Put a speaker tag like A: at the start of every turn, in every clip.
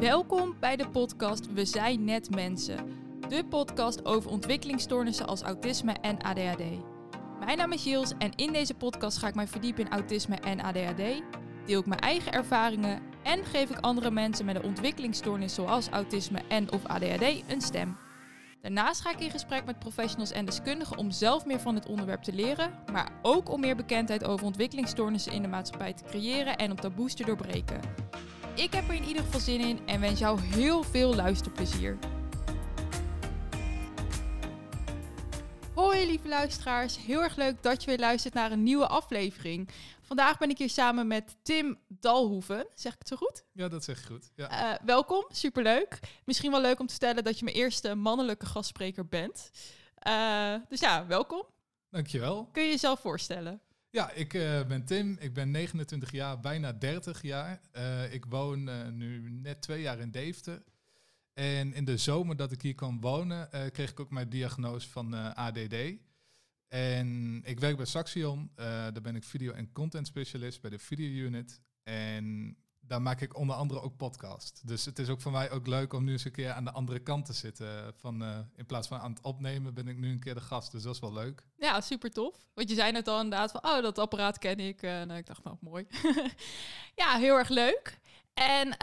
A: Welkom bij de podcast We zijn net mensen. De podcast over ontwikkelingsstoornissen als autisme en ADHD. Mijn naam is Jils en in deze podcast ga ik mij verdiepen in autisme en ADHD. Deel ik mijn eigen ervaringen en geef ik andere mensen met een ontwikkelingsstoornis zoals autisme en of ADHD een stem. Daarnaast ga ik in gesprek met professionals en deskundigen om zelf meer van het onderwerp te leren, maar ook om meer bekendheid over ontwikkelingsstoornissen in de maatschappij te creëren en om taboes te doorbreken. Ik heb er in ieder geval zin in en wens jou heel veel luisterplezier. Hoi lieve luisteraars, heel erg leuk dat je weer luistert naar een nieuwe aflevering. Vandaag ben ik hier samen met Tim Dalhoeven. Zeg ik het zo goed?
B: Ja, dat zeg je goed. Ja.
A: Uh, welkom, superleuk. Misschien wel leuk om te stellen dat je mijn eerste mannelijke gastspreker bent. Uh, dus ja, welkom.
B: Dankjewel.
A: Kun je jezelf voorstellen?
B: Ja, ik uh, ben Tim. Ik ben 29 jaar, bijna 30 jaar. ik woon nu net twee jaar in Deventer. En in de zomer dat ik hier kwam wonen, kreeg ik ook mijn diagnose van ADD. En ik werk bij Saxion. Daar ben ik video- en content specialist bij de video unit. En daar maak ik onder andere ook podcast. Dus het is ook voor mij ook leuk om nu eens een keer aan de andere kant te zitten. Van, uh, in plaats van aan het opnemen ben ik nu een keer de gast. Dus dat is wel leuk.
A: Ja, super tof. Want je zei net al inderdaad van, oh, dat apparaat ken ik. En uh, ik dacht, nou, mooi. ja, heel erg leuk. En uh,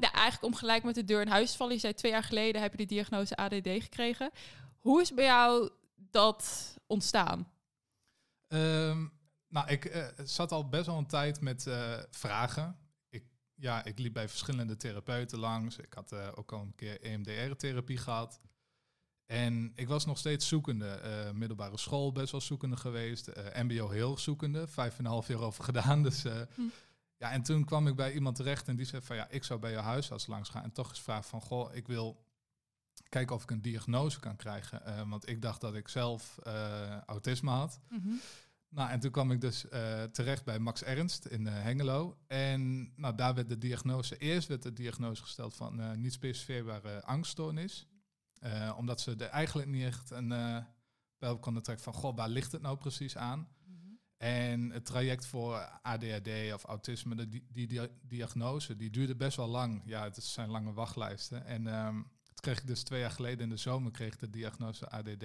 A: ja, eigenlijk om gelijk met de deur in huis te vallen. Je zei twee jaar geleden heb je de diagnose ADD gekregen. Hoe is bij jou dat ontstaan?
B: Um, nou, ik uh, zat al best wel een tijd met vragen. Ja, ik liep bij verschillende therapeuten langs. Ik had uh, ook al een keer EMDR-therapie gehad. En ik was nog steeds zoekende. middelbare school best wel zoekende geweest. MBO heel zoekende. Vijf en een half jaar over gedaan. Dus hm. ja, en toen kwam ik bij iemand terecht en die zei van ja, ik zou bij je huisarts langs gaan. En toch eens vragen van goh, ik wil kijken of ik een diagnose kan krijgen. Uh, want ik dacht dat ik zelf uh, autisme had. Mm -hmm. Nou, en toen kwam ik dus uh, terecht bij Max Ernst in Hengelo. En nou, daar werd de diagnose, eerst werd de diagnose gesteld van niet specificeerbare angststoornis. omdat ze er eigenlijk niet echt een op konden trekken van, goh, waar ligt het nou precies aan? Mm -hmm. En het traject voor ADHD of autisme, de, die, die, die, diagnose, die duurde best wel lang. Ja, het zijn lange wachtlijsten. En um, kreeg ik dus twee jaar geleden in de zomer kreeg ik de diagnose ADD.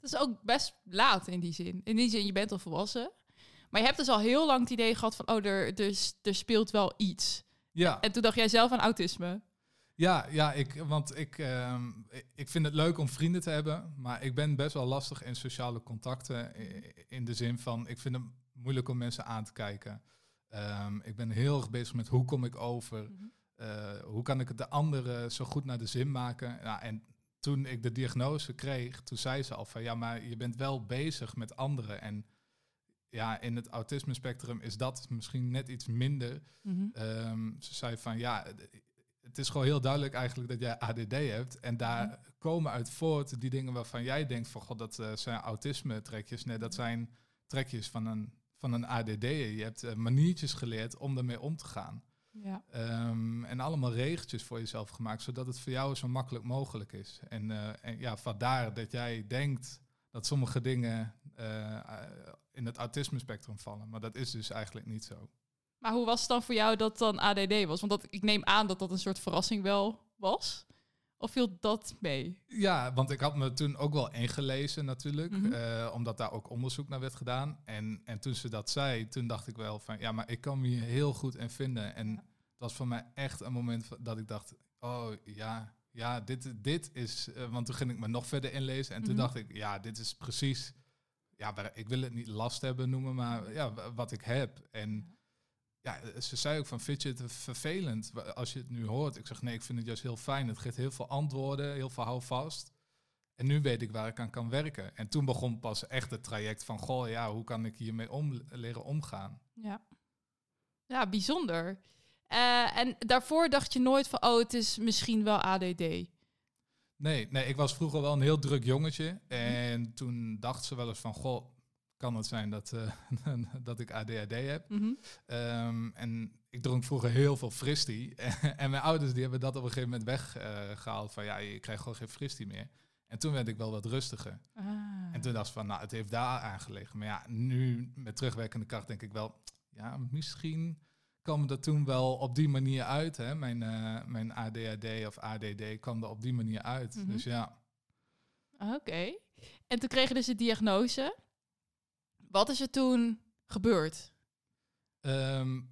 A: Dat is ook best laat in die zin. In die zin, je bent al volwassen. Maar je hebt dus al heel lang het idee gehad van, oh, er, er, er speelt wel iets.
B: Ja.
A: En toen dacht jij zelf aan autisme.
B: Ja, ja ik, want ik, uh, ik vind het leuk om vrienden te hebben, maar ik ben best wel lastig in sociale contacten. In de zin van, ik vind het moeilijk om mensen aan te kijken. Um, ik ben heel erg bezig met hoe kom ik over. Mm -hmm. Uh, hoe kan ik het de anderen zo goed naar de zin maken? Ja, en toen ik de diagnose kreeg, toen zei ze al van ja, maar je bent wel bezig met anderen. En ja, in het autisme spectrum is dat misschien net iets minder. Mm -hmm. um, ze zei van ja, het is gewoon heel duidelijk eigenlijk dat jij ADD hebt. En daar mm -hmm. komen uit voort die dingen waarvan jij denkt van god, dat uh, zijn autisme trekjes. Nee, dat zijn trekjes van een, van een ADD. Je hebt uh, maniertjes geleerd om ermee om te gaan.
A: Ja.
B: Um, en allemaal regeltjes voor jezelf gemaakt, zodat het voor jou zo makkelijk mogelijk is. En, uh, en ja, vandaar dat jij denkt dat sommige dingen uh, in het autisme spectrum vallen. Maar dat is dus eigenlijk niet zo.
A: Maar hoe was het dan voor jou dat dan ADD was? Want dat, ik neem aan dat dat een soort verrassing wel was. Of viel dat mee?
B: Ja, want ik had me toen ook wel ingelezen natuurlijk, mm -hmm. uh, omdat daar ook onderzoek naar werd gedaan. En, en toen ze dat zei, toen dacht ik wel van, ja, maar ik kan me hier heel goed in vinden. En ja. dat was voor mij echt een moment dat ik dacht, oh ja, ja, dit, dit is, uh, want toen ging ik me nog verder inlezen. En toen mm -hmm. dacht ik, ja, dit is precies, ja, ik wil het niet last hebben noemen, maar ja, wat ik heb. En ja, ze zei ook van, vind je het vervelend als je het nu hoort? Ik zeg, nee, ik vind het juist heel fijn. Het geeft heel veel antwoorden, heel veel houvast. En nu weet ik waar ik aan kan werken. En toen begon pas echt het traject van, goh, ja, hoe kan ik hiermee om, leren omgaan?
A: Ja, ja bijzonder. Uh, en daarvoor dacht je nooit van, oh, het is misschien wel ADD.
B: Nee, nee, ik was vroeger wel een heel druk jongetje. En mm. toen dacht ze wel eens van, goh, kan het zijn dat, uh, dat ik ADHD heb. Mm -hmm. um, en ik dronk vroeger heel veel fristie. en mijn ouders die hebben dat op een gegeven moment weggehaald. Uh, van ja, je krijgt gewoon geen fristie meer. En toen werd ik wel wat rustiger. Ah. En toen dacht ik van, nou, het heeft daar aan gelegen. Maar ja, nu met terugwerkende kracht denk ik wel... Ja, misschien kwam er toen wel op die manier uit. Hè? Mijn, eh, mijn ADHD of ADD kwam er op die manier uit.
A: Mhm.
B: Dus ja.
A: Oké. En toen kreeg je dus de diagnose. Wat is er toen gebeurd?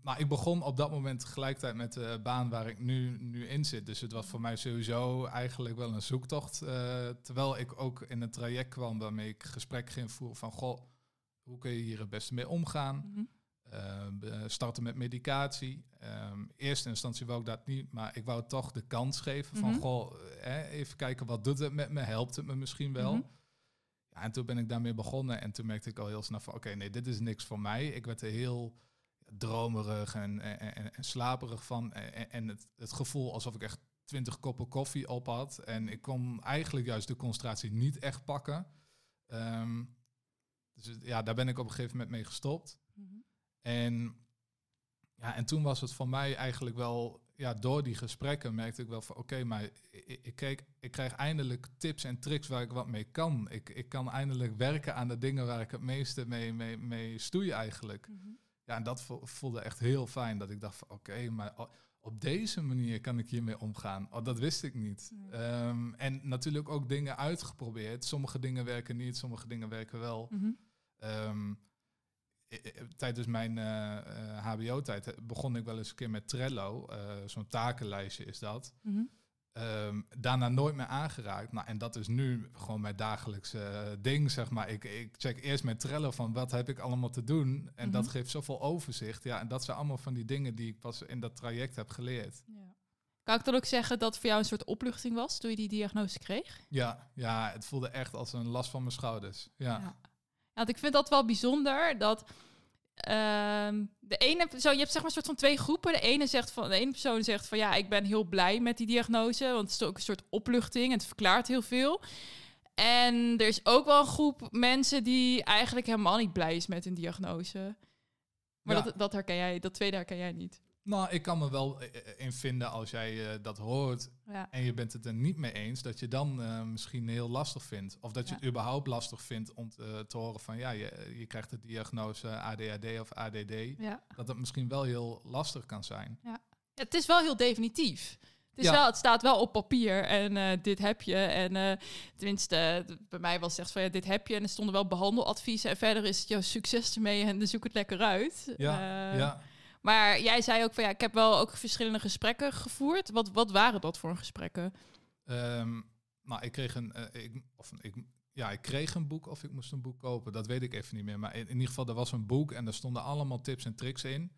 B: Nou, ik begon op dat moment tegelijkertijd met de baan waar ik nu, nu in zit. Dus het was voor mij sowieso eigenlijk wel een zoektocht. eh, terwijl ik ook in een traject kwam waarmee ik gesprek ging voeren van... Goh, hoe kun je hier het beste mee omgaan? Be- starten met medicatie. Ehm eerste instantie wou ik dat niet, maar ik wou toch de kans geven van... Goh, eh, even kijken, wat doet het met me? Helpt het me misschien wel?
A: Mhm.
B: Ja, en toen ben ik daarmee begonnen en toen merkte ik al heel snel van... Oké, nee, dit is niks voor mij. Ik werd er heel dromerig en, en, en, en slaperig van. En, en het, het gevoel alsof ik echt twintig koppen koffie op had. En ik kon eigenlijk juist de concentratie niet echt pakken. Ehm, dus ja, daar ben ik op een gegeven moment mee gestopt.
A: Mhm.
B: En, ja, en toen was het voor mij eigenlijk wel, ja, door die gesprekken merkte ik wel van oké, maar ik, ik, kreeg, ik krijg eindelijk tips en tricks waar ik wat mee kan. Ik, ik kan eindelijk werken aan de dingen waar ik het meeste mee, mee, mee stoei eigenlijk.
A: Mhm.
B: Ja, en dat vo- voelde echt heel fijn. Dat ik dacht van oké, maar op deze manier kan ik hiermee omgaan. Oh, dat wist ik niet.
A: Nee.
B: Ehm, en natuurlijk ook dingen uitgeprobeerd. Sommige dingen werken niet, sommige dingen werken wel.
A: Mhm.
B: Ehm, tijdens mijn HBO-tijd eh, begon ik wel eens een keer met Trello. eh, Zo'n takenlijstje is dat.
A: Mhm.
B: Ehm, daarna nooit meer aangeraakt. Nou, en dat is nu gewoon mijn dagelijkse eh, ding, zeg maar. Ik, ik check eerst mijn Trello van wat heb ik allemaal te doen. En dat
A: Mhm.
B: geeft zoveel overzicht. Ja, en dat zijn allemaal van die dingen die ik pas in dat traject heb geleerd.
A: Ja. Kan ik dan ook zeggen dat het voor jou een soort opluchting was toen je die diagnose kreeg?
B: Ja, ja, het voelde echt als een last van mijn schouders. Ja,
A: Ja. Want ik vind dat wel bijzonder dat ehm, de ene zo je hebt zeg maar een soort van twee groepen. De ene zegt van de ene persoon zegt van ja, ik ben heel blij met die diagnose, want het is ook een soort opluchting en het verklaart heel veel. En er is ook wel een groep mensen die eigenlijk helemaal niet blij is met hun diagnose. Maar
B: Ja.
A: dat, dat herken jij, dat tweede herken jij niet.
B: Nou, ik kan me wel eh, eh, in vinden als jij eh, dat hoort
A: Ja.
B: en je bent het er niet mee eens, dat je dan misschien heel lastig vindt. Of dat je
A: Ja.
B: het überhaupt lastig vindt om te, te horen van ja, je, je krijgt de diagnose ADHD of ADD.
A: Ja.
B: Dat dat misschien wel heel lastig kan zijn.
A: Het is wel heel definitief. Het, is
B: Ja.
A: wel, het staat wel op papier en dit heb je. En tenminste, bij mij was het echt van ja, dit heb je. En er stonden wel behandeladviezen. En verder is het jouw succes ermee en zoek het lekker uit.
B: Ja, ja.
A: Maar jij zei ook van ja, ik heb wel ook verschillende gesprekken gevoerd. Wat, wat waren dat voor gesprekken?
B: Ehm, nou, ik kreeg een, eh, ik, of ik, ja, ik kreeg een boek of ik moest een boek kopen. Dat weet ik even niet meer. Maar in, in ieder geval, er was een boek en daar stonden allemaal tips en tricks in.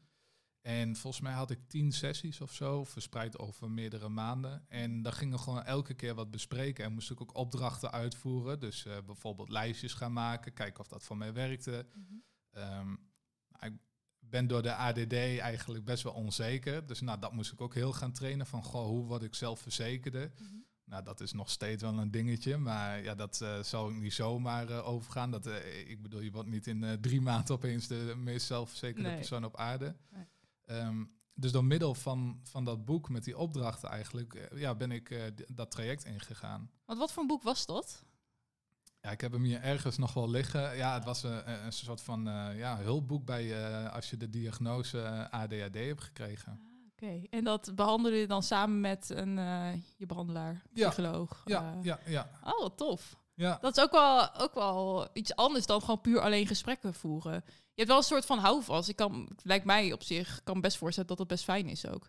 B: En volgens mij had ik tien sessies of zo, verspreid over meerdere maanden. En daar gingen we gewoon elke keer wat bespreken. En moest ik ook opdrachten uitvoeren. Dus eh, bijvoorbeeld lijstjes gaan maken, kijken of dat voor mij werkte. Ehm, nou, ik ben door de ADD eigenlijk best wel onzeker. Dus nou, dat moest ik ook heel gaan trainen. Van, goh, hoe word ik zelfverzekerde? Nou, dat is nog steeds wel een dingetje. Maar ja, dat eh zou ik niet zomaar eh, overgaan. Dat, eh, ik bedoel, je wordt niet in drie maanden opeens de meest zelfverzekerde
A: Nee.
B: persoon op aarde.
A: Nee.
B: Ehm, dus door middel van, van dat boek met die opdrachten eigenlijk, ja, ben ik dat traject ingegaan.
A: Want wat voor een boek was dat?
B: Ja, ik heb hem hier ergens nog wel liggen. Ja, het was een, een soort van eh, ja, hulpboek bij eh, als je de diagnose eh, ADHD hebt gekregen.
A: Oké, en dat behandelde je dan samen met een, eh, je behandelaar, psycholoog?
B: Ja,
A: eh.
B: ja, ja.
A: Oh, wat tof.
B: ja.
A: Dat is ook wel, ook wel iets anders dan gewoon puur alleen gesprekken voeren. Je hebt wel een soort van houvast. Ik kan, lijkt mij op zich, kan best voorstellen dat het best fijn is ook.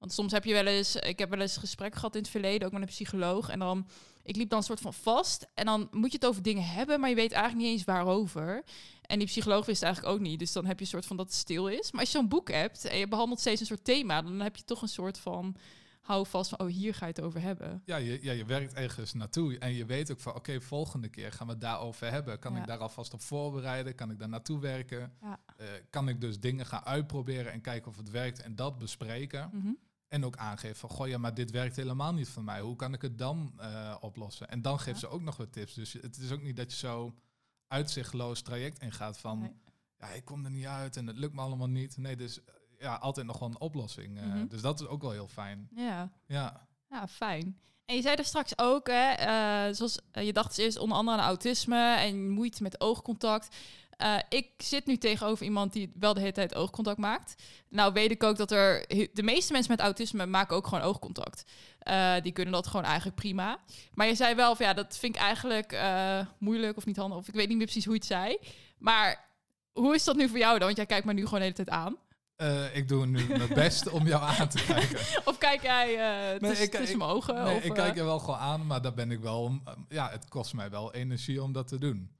A: Want soms heb je wel eens, ik heb wel eens gesprek gehad in het verleden, ook met een psycholoog. En dan, ik liep dan een soort van vast. En dan moet je het over dingen hebben, maar je weet eigenlijk niet eens waarover. En die psycholoog wist eigenlijk ook niet. Dus dan heb je een soort van dat het stil is. Maar als je zo'n boek hebt en je behandelt steeds een soort thema, dan heb je toch een soort van houvast van, oh, hier ga je het over hebben.
B: Ja, je, ja, je werkt ergens naartoe en je weet ook van, oké, volgende keer gaan we het daarover hebben. Kan
A: Ja.
B: ik daar alvast op voorbereiden? Kan ik daar naartoe werken?
A: Ja.
B: Eh, kan ik dus dingen gaan uitproberen en kijken of het werkt en dat bespreken?
A: Mhm.
B: En ook aangeven van, goh, ja, maar dit werkt helemaal niet voor mij. Hoe kan ik het dan eh, oplossen? En dan geeft
A: Ja.
B: ze ook nog wat tips. Dus het is ook niet dat je zo uitzichtloos traject ingaat van,
A: Nee.
B: ja, ik kom er niet uit en het lukt me allemaal niet. Nee, dus eh, ja, altijd nog wel een oplossing. Eh,
A: Mhm.
B: Dus dat is ook wel heel fijn.
A: Ja.
B: Ja.
A: Ja, fijn. En je zei er straks ook, hè, zoals je dacht eerst onder andere aan autisme en moeite met oogcontact. Eh, ik zit nu tegenover iemand die wel de hele tijd oogcontact maakt. Nou weet ik ook dat er... De meeste mensen met autisme maken ook gewoon oogcontact. Uh, die kunnen dat gewoon eigenlijk prima. Maar je zei wel van ja, dat vind ik eigenlijk uh, moeilijk of niet handig. Of ik weet niet meer precies hoe je het zei. Maar hoe is dat nu voor jou dan? Want jij kijkt me nu gewoon de hele tijd aan.
B: Uh, ik doe nu mijn best om jou aan te kijken.
A: of kijk jij uh, nee, tussen, tussen mijn ogen?
B: Nee,
A: of,
B: ik kijk je wel gewoon aan, maar daar ben ik wel... ja, het kost mij wel energie om dat te doen.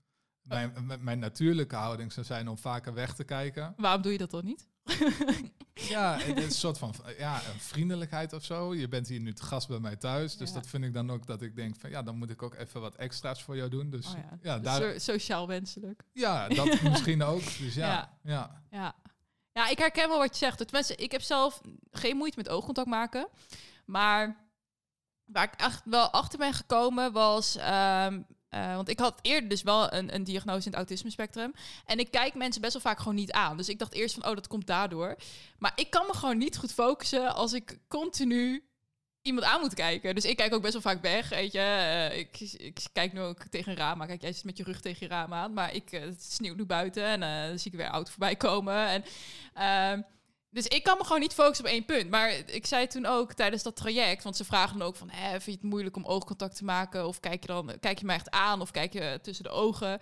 B: Mijn, mijn natuurlijke houding zou zijn om vaker weg te kijken.
A: Waarom doe je dat dan niet?
B: ja, het is een soort van ja, een vriendelijkheid of zo. Je bent hier nu te gast bij mij thuis. Dus dat vind ik dan ook dat ik denk van ja, dan moet ik ook even wat extra's voor jou doen. Dus,
A: oh ja.
B: ja
A: dus daar... sociaal wenselijk.
B: Ja, dat misschien ook. Dus ja.
A: Ja. ja. ja. ik herken wel wat je zegt. Tenminste, ik heb zelf geen moeite met oogcontact maken. Maar waar ik echt wel achter ben gekomen was. Um, uh, want ik had eerder dus wel een, een diagnose in het autisme spectrum. En ik kijk mensen best wel vaak gewoon niet aan. Dus ik dacht eerst van, oh, dat komt daardoor. Maar ik kan me gewoon niet goed focussen als ik continu iemand aan moet kijken. Dus ik kijk ook best wel vaak weg, weet je. Uh, ik, ik, kijk nu ook tegen een raam. Maar kijk, jij zit met je rug tegen je raam aan. Maar ik, uh, het sneeuwt nu buiten en dan zie ik weer auto voorbij komen. En... Dus ik kan me gewoon niet focussen op één punt. Maar ik zei toen ook tijdens dat traject, want ze vragen dan ook van, hè, vind je het moeilijk om oogcontact te maken? Of kijk je dan, kijk je mij echt aan of kijk je tussen de ogen?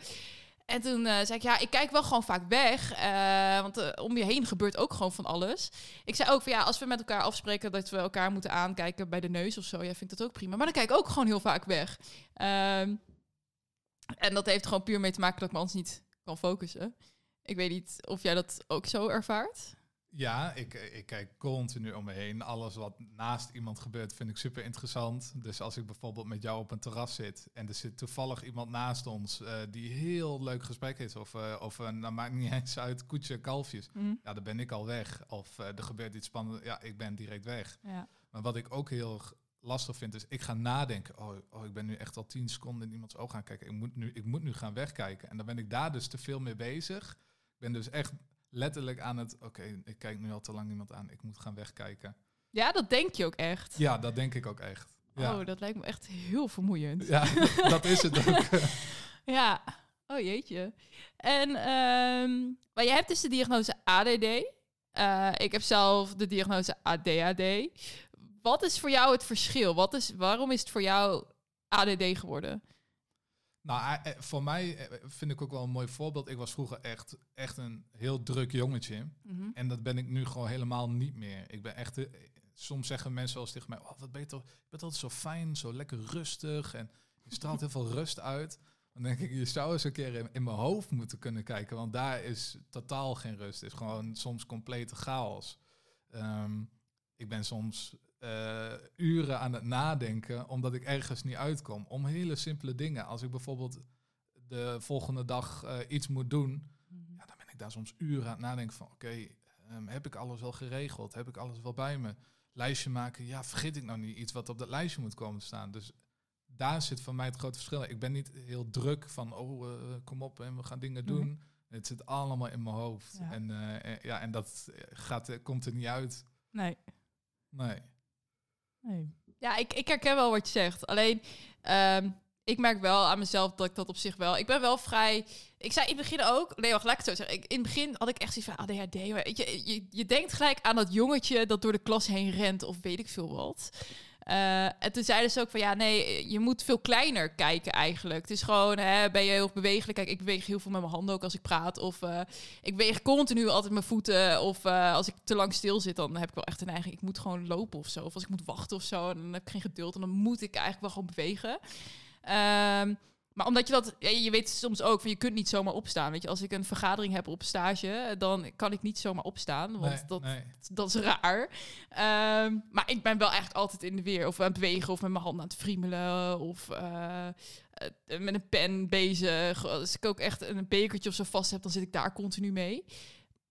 A: En toen uh, zei ik, ja, ik kijk wel gewoon vaak weg. Uh, want uh, om je heen gebeurt ook gewoon van alles. Ik zei ook van, ja, als we met elkaar afspreken dat we elkaar moeten aankijken bij de neus of zo, jij vindt dat ook prima. Maar dan kijk ik ook gewoon heel vaak weg. Ehm, en dat heeft gewoon puur mee te maken dat ik me anders niet kan focussen. Ik weet niet of jij dat ook zo ervaart.
B: Ja, ik, ik kijk continu om me heen. Alles wat naast iemand gebeurt vind ik super interessant. Dus als ik bijvoorbeeld met jou op een terras zit en er zit toevallig iemand naast ons uh, die heel leuk gesprek heeft, of, uh, of uh, nou maakt niet eens uit, koetje, kalfjes, mm. ja, dan ben ik al weg. Of er gebeurt iets spannends, ja, ik ben direct weg. Ja. Maar wat ik ook heel lastig vind, is ik ga nadenken, oh, oh ik ben nu echt al tien seconden in iemands oog gaan kijken, ik moet, nu, ik moet nu gaan wegkijken. En dan ben ik daar dus te veel mee bezig. Ik ben dus echt letterlijk aan het, oké, ik kijk nu al te lang iemand aan, ik moet gaan wegkijken.
A: Ja, dat denk je ook echt.
B: Ja, dat denk ik ook echt. Ja.
A: Oh, dat lijkt me echt heel vermoeiend.
B: Ja, dat is het ook.
A: ja, oh jeetje. En, um, maar jij hebt dus de diagnose ADD. Uh, ik heb zelf de diagnose ADHD. Wat is voor jou het verschil? Wat is, waarom is het voor jou ADD geworden?
B: Nou, eh, eh, voor mij eh, vind ik ook wel een mooi voorbeeld. Ik was vroeger echt, echt een heel druk jongetje. Mhm. En dat ben ik nu gewoon helemaal niet meer. Ik ben echt... Soms zeggen mensen wel eens tegen mij... Oh, wat ben je toch... Je bent altijd zo fijn, zo lekker rustig. En je straalt heel veel rust uit. Dan denk ik, je zou eens een keer in, in, mijn hoofd moeten kunnen kijken. Want daar is totaal geen rust. Het is gewoon soms complete chaos. Um, ik ben soms uh, uren aan het nadenken, omdat ik ergens niet uitkom. Om hele simpele dingen. Als ik bijvoorbeeld de volgende dag uh, iets moet doen, mhm. ja, dan ben ik daar soms uren aan het nadenken van, oké, okay, um, heb ik alles wel geregeld? Heb ik alles wel bij me? Lijstje maken, ja, vergeet ik nou niet iets wat op dat lijstje moet komen te staan. Dus daar zit voor mij het grote verschil. Ik ben niet heel druk van, oh, uh, kom op en we gaan dingen mhm. doen. Het zit allemaal in mijn hoofd. Ja. En, en, ja, en dat gaat, komt er niet uit.
A: Nee.
B: Nee.
A: Ja, ik, ik herken wel wat je zegt. Alleen, um, ik merk wel aan mezelf dat ik dat op zich wel... Ik ben wel vrij... Ik zei in het begin ook... Nee, wacht, laat ik het zo zeggen. In het begin had ik echt zoiets van ADHD. Je, je, je denkt gelijk aan dat jongetje dat door de klas heen rent of weet ik veel wat. Uh, en toen zeiden ze ook van ja, nee, je moet veel kleiner kijken eigenlijk. Het is gewoon, hè, ben je heel bewegelijk? Kijk, ik beweeg heel veel met mijn handen ook als ik praat. Of uh, ik beweeg continu altijd mijn voeten. Of uh, als ik te lang stil zit, dan heb ik wel echt een neiging. Ik moet gewoon lopen of zo. Of als ik moet wachten of zo, dan heb ik geen geduld. En dan moet ik eigenlijk wel gewoon bewegen. Um, maar omdat je dat, je weet soms ook van je kunt niet zomaar opstaan. Weet je, als ik een vergadering heb op stage, dan kan ik niet zomaar opstaan, want dat, dat is raar. Um, maar ik ben wel eigenlijk altijd in de weer, of aan het bewegen, of met mijn handen aan het friemelen, of uh, met een pen bezig. Als ik ook echt een bekertje of zo vast heb, dan zit ik daar continu mee.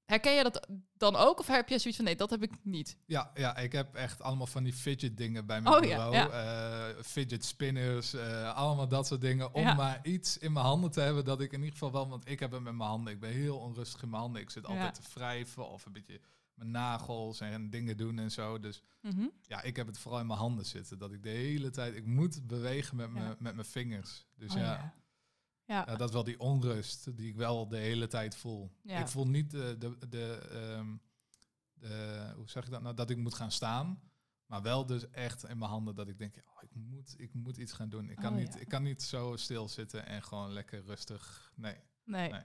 A: Herken je dat dan ook? Of heb je zoiets van, nee, dat heb ik niet?
B: Ja, ja ik heb echt allemaal van die fidget dingen bij mijn oh, bureau. Ja, ja. Uh, fidget spinners, uh, allemaal dat soort dingen. Om maar iets in mijn handen te hebben dat ik in ieder geval wel... Want ik heb het met mijn handen. Ik ben heel onrustig in mijn handen. Ik zit altijd te wrijven of een beetje mijn nagels en dingen doen en zo. Dus mm ja, ik heb het vooral in mijn handen zitten. Dat ik de hele tijd... Ik moet bewegen met, me, met mijn vingers. Dus
A: oh,
B: ja.
A: Ja.
B: Ja, dat is wel die onrust die ik wel de hele tijd voel.
A: Ja.
B: Ik voel niet de, de, de, ehm, de, hoe zeg ik dat nou, dat ik moet gaan staan. Maar wel dus echt in mijn handen dat ik denk, oh, ik, moet, ik moet iets gaan doen. Ik kan,
A: Oh,
B: niet,
A: ja.
B: ik kan niet zo stilzitten en gewoon lekker rustig. Nee.
A: Nee.
B: Nee.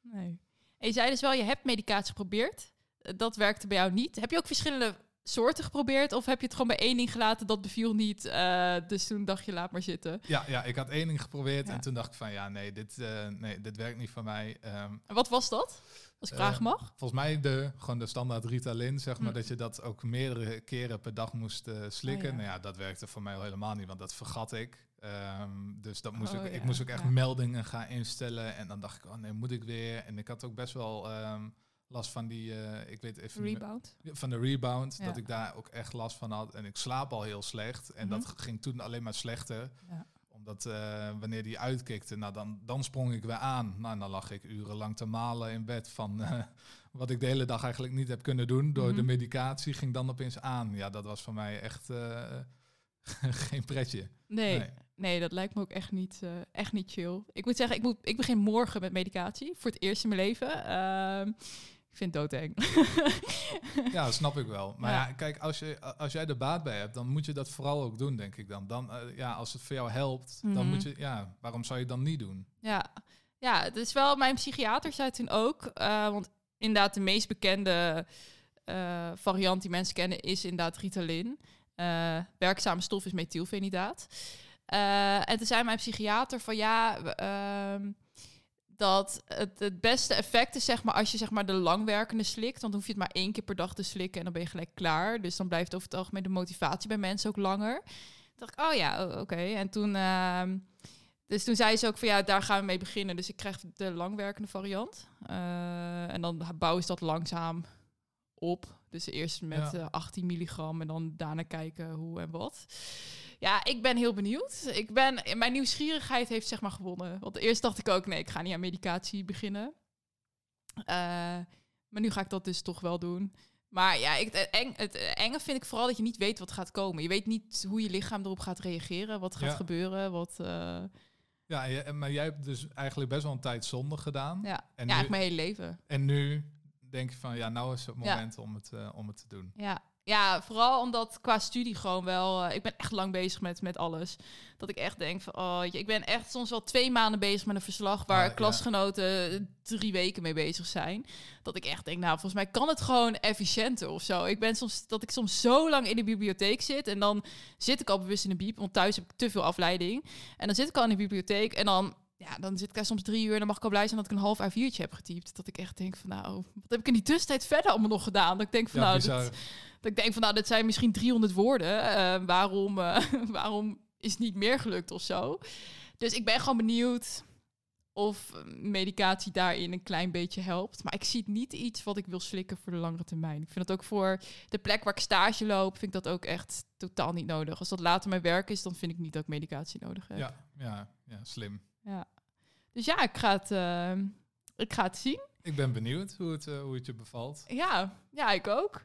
A: nee. En je zei dus wel, je hebt medicatie geprobeerd. Eh, Dat werkte bij jou niet. Heb je ook verschillende soorten geprobeerd? Of heb je het gewoon bij één ding gelaten, dat beviel niet. eh, dus toen dacht je, laat maar zitten.
B: Ja, ja, ik had één ding geprobeerd
A: Ja.
B: en toen dacht ik van ja, nee, dit, eh, nee, dit werkt niet voor mij. Ehm,
A: En wat was dat? Als ik
B: Eh,
A: vragen mag.
B: volgens mij de, gewoon de standaard Ritalin, zeg maar,
A: Hm.
B: dat je dat ook meerdere keren per dag moest eh, slikken.
A: Oh, ja.
B: Nou ja, dat werkte voor mij al helemaal niet, want dat vergat ik. Ehm, dus dat moest
A: Oh,
B: ik, ik moest ook echt meldingen gaan instellen. En dan dacht ik, oh nee, moet ik weer? En ik had ook best wel ehm, last van die, eh, ik weet even meer-
A: Rebound.
B: van de rebound,
A: Ja.
B: dat ik daar ook echt last van had. En ik slaap al heel slecht. En
A: Mhm.
B: dat ging toen alleen maar slechter.
A: Ja.
B: Omdat eh, wanneer die uitkikte, nou dan, dan sprong ik weer aan. Nou, en dan lag ik urenlang te malen in bed van eh, wat ik de hele dag eigenlijk niet heb kunnen doen. Door de
A: Mhm.
B: medicatie ging dan opeens aan. Ja, dat was voor mij echt geen pretje.
A: Nee, nee.
B: Nee.
A: dat lijkt me ook echt niet, echt niet chill. Ik moet zeggen, ik, moet, ik begin morgen met medicatie. Voor het eerst in mijn leven. Ehm, ik vind het doodeng.
B: Ja, dat snap ik wel. Maar
A: Ja.
B: ja, kijk, als, je, als jij er baat bij hebt, dan moet je dat vooral ook doen, denk ik dan. dan eh, ja, als het voor jou helpt,
A: Mhm.
B: dan moet je, ja, waarom zou je het dan niet doen?
A: Ja, ja het is wel, mijn psychiater zei toen ook, eh, want inderdaad de meest bekende eh, variant die mensen kennen is inderdaad Ritalin. Werkzame stof is methylfenidaat. En toen zei mijn psychiater van ja, ehm, dat het, het beste effect is zeg maar als je zeg maar de langwerkende slikt, want dan hoef je het maar één keer per dag te slikken en dan ben je gelijk klaar. Dus dan blijft over het algemeen de motivatie bij mensen ook langer. Toen dacht ik, oh ja, oké. En toen, ehm, dus toen zei ze ook van ja, daar gaan we mee beginnen. Dus ik krijg de langwerkende variant. Eh, en dan bouwen ze dat langzaam op. Dus eerst met
B: Ja.
A: eh, 18 milligram en dan daarna kijken hoe en wat. Ja, ik ben heel benieuwd. Ik ben, mijn nieuwsgierigheid heeft zeg maar gewonnen. Want eerst dacht ik ook, nee, ik ga niet aan medicatie beginnen. Eh, maar nu ga ik dat dus toch wel doen. Maar ja, ik, het, eng, het enge vind ik vooral dat je niet weet wat gaat komen. Je weet niet hoe je lichaam erop gaat reageren, wat gaat
B: Ja.
A: gebeuren, wat... eh,
B: Ja, maar jij hebt dus eigenlijk best wel een tijd zonde gedaan.
A: ja,
B: En,
A: ja
B: nu,
A: eigenlijk mijn hele leven.
B: en nu denk je van, ja, nou is het
A: Ja.
B: moment om, het, eh, om het te doen.
A: Ja. ja, vooral omdat qua studie gewoon wel... eh, ik ben echt lang bezig met, met alles. Dat ik echt denk van... Oh, ik ben echt soms wel twee maanden bezig met een verslag... waar
B: Ah, ja.
A: klasgenoten drie weken mee bezig zijn. Dat ik echt denk, nou, volgens mij kan het gewoon efficiënter of zo. Ik ben soms... Dat ik soms zo lang in de bibliotheek zit... en dan zit ik al bewust in de bieb... want thuis heb ik te veel afleiding. En dan zit ik al in de bibliotheek... en dan ja, dan zit ik daar soms drie uur en dan mag ik al blij zijn dat ik een half A4'tje heb getypt. Dat ik echt denk van nou, wat heb ik in die tussentijd verder allemaal nog gedaan? Dat ik denk van
B: Ja,
A: nou, dat ik denk van nou, dit zijn misschien 300 woorden. Eh, waarom, eh, waarom is het niet meer gelukt of zo? Dus ik ben gewoon benieuwd of medicatie daarin een klein beetje helpt. Maar ik zie het niet iets wat ik wil slikken voor de langere termijn. Ik vind dat ook voor de plek waar ik stage loop, vind ik dat ook echt totaal niet nodig. Als dat later mijn werk is, dan vind ik niet dat ik medicatie nodig heb.
B: Ja, ja, ja, slim.
A: Ja. Dus ja, ik ga het, eh, ik ga het zien.
B: Ik ben benieuwd hoe het, eh, hoe het je bevalt.
A: Ja, ja, ik ook.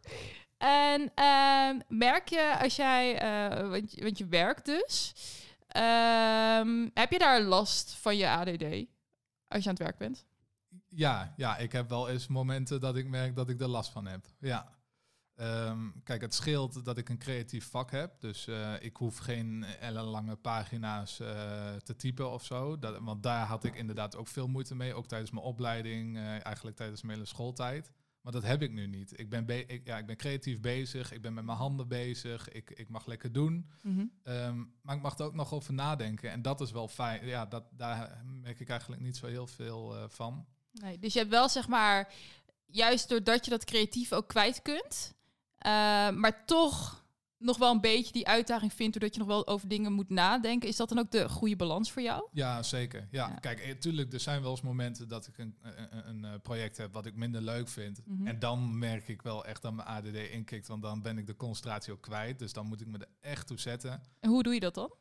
A: En ehm, merk je als jij, eh, want, je, want je werkt dus, ehm, heb je daar last van je ADD als je aan het werk bent?
B: Ja, ja, ik heb wel eens momenten dat ik merk dat ik er last van heb. Ja. Ehm, kijk, het scheelt dat ik een creatief vak heb. Dus eh, ik hoef geen ellenlange pagina's eh, te typen of zo. Dat, want daar had ik inderdaad ook veel moeite mee. Ook tijdens mijn opleiding, eh, eigenlijk tijdens mijn hele schooltijd. Maar dat heb ik nu niet. Ik ben, be- ik, ja, ik ben creatief bezig. Ik ben met mijn handen bezig. Ik, ik mag lekker doen. Ehm, maar ik mag er ook nog over nadenken. En dat is wel fijn. Ja, dat, daar merk ik eigenlijk niet zo heel veel van.
A: Nee, dus je hebt wel zeg maar, juist doordat je dat creatief ook kwijt kunt, maar toch nog wel een beetje die uitdaging vindt, doordat je nog wel over dingen moet nadenken. Is dat dan ook de goede balans voor jou?
B: Ja, zeker. Ja,
A: Ja.
B: kijk, natuurlijk, er zijn wel eens momenten dat ik een, een, een, eh, project heb wat ik minder leuk vind.
A: Mhm.
B: En dan merk ik wel echt dat mijn ADD inkikt, want dan ben ik de concentratie ook kwijt. Dus dan moet ik me er echt toe zetten.
A: En hoe doe je dat dan?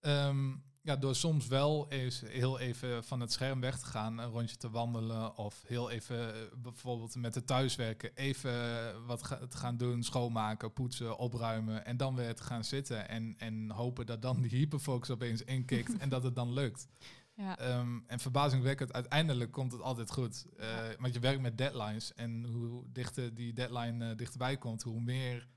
B: Ehm, ja, door soms wel eens heel even van het scherm weg te gaan, een rondje te wandelen of heel even eh, bijvoorbeeld met het thuiswerken even wat ga- te gaan doen, schoonmaken, poetsen, opruimen en dan weer te gaan zitten en, en hopen dat dan die hyperfocus opeens inkikt en dat het dan lukt.
A: Ja.
B: Ehm, en verbazingwekkend, uiteindelijk komt het altijd goed. Eh, Want je werkt met deadlines. En hoe dichter die deadline uh, dichterbij komt, hoe meer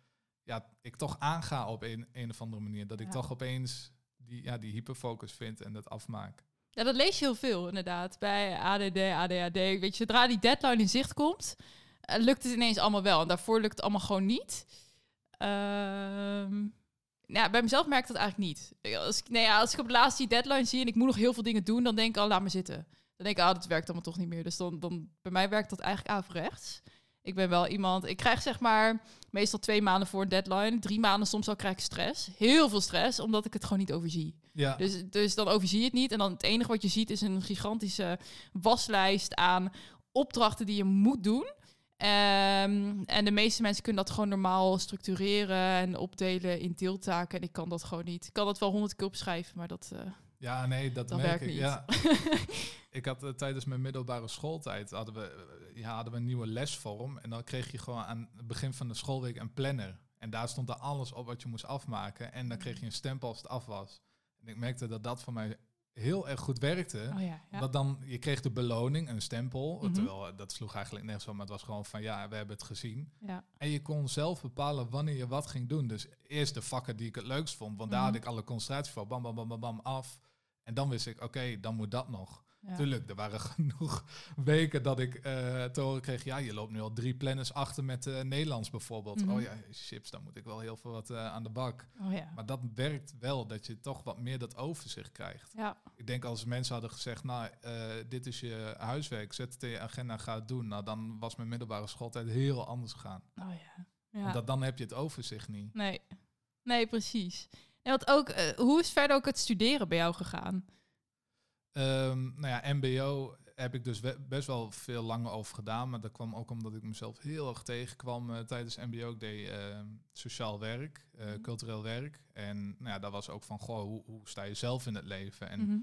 B: ja, ik toch aanga op een, een of andere manier. Dat ik
A: Ja.
B: toch opeens die, ja, die hyperfocus vind en dat afmaak.
A: Ja, dat lees je heel veel inderdaad. Bij ADD, ADHD. Weet je, zodra die deadline in zicht komt, eh, lukt het ineens allemaal wel. En daarvoor lukt het allemaal gewoon niet. Ehm ja, bij mezelf merk ik dat eigenlijk niet. Als ik, nee, ja, als ik op de laatste die deadline zie en ik moet nog heel veel dingen doen, dan denk ik, oh, laat me zitten. Dan denk ik, ah, dat werkt allemaal toch niet meer. Dus dan, dan bij mij werkt dat eigenlijk averechts. Ik ben wel iemand, ik krijg zeg maar meestal twee maanden voor een deadline. Drie maanden soms al krijg ik stress. Heel veel stress, omdat ik het gewoon niet overzie.
B: Ja,
A: Dus, dus dan overzie je het niet. En dan het enige wat je ziet is een gigantische waslijst aan opdrachten die je moet doen. Ehm, en de meeste mensen kunnen dat gewoon normaal structureren en opdelen in deeltaken. En ik kan dat gewoon niet. Ik kan dat wel honderd keer opschrijven, maar dat... eh,
B: ja nee, dat,
A: Dat
B: merk
A: werkt
B: ik.
A: niet.
B: Ja. ik had eh, tijdens mijn middelbare schooltijd hadden we, eh, ja, hadden we een nieuwe lesvorm. En dan kreeg je gewoon aan het begin van de schoolweek een planner. En daar stond er alles op wat je moest afmaken. En dan kreeg je een stempel als het af was. En ik merkte dat dat voor mij heel erg goed werkte.
A: oh ja, ja.
B: Omdat dan, je kreeg de beloning, een stempel.
A: Mhm.
B: Terwijl eh, dat sloeg eigenlijk nergens op, maar het was gewoon van ja, we hebben het gezien.
A: ja.
B: En je kon zelf bepalen wanneer je wat ging doen. Dus eerst de vakken die ik het leukst vond, want daar
A: Mhm.
B: had ik alle concentratie voor. Bam, bam, bam, bam, bam, af. En dan wist ik, oké, dan moet dat nog.
A: Ja.
B: Tuurlijk, er waren genoeg weken dat ik eh te horen kreeg... ja, je loopt nu al drie planners achter met eh, Nederlands bijvoorbeeld.
A: Mhm.
B: Oh ja, chips, dan moet ik wel heel veel wat eh, aan de bak.
A: Oh ja.
B: Maar dat werkt wel, dat je toch wat meer dat overzicht krijgt.
A: Ja.
B: Ik denk als mensen hadden gezegd, nou, dit is je huiswerk, zet het in je agenda, ga het doen. Nou, dan was mijn middelbare schooltijd heel anders gegaan.
A: Oh ja.
B: dan heb je het overzicht niet.
A: Nee. Nee, precies. En wat ook, hoe is verder ook het studeren bij jou gegaan?
B: Ehm, nou ja, MBO heb ik dus best wel veel langer over gedaan. Maar dat kwam ook omdat ik mezelf heel erg tegenkwam eh, tijdens MBO. Ik deed ehm, sociaal werk, eh,
A: Mhm.
B: cultureel werk. En nou ja, dat was ook van, goh, hoe, hoe sta je zelf in het leven? En
A: Mhm.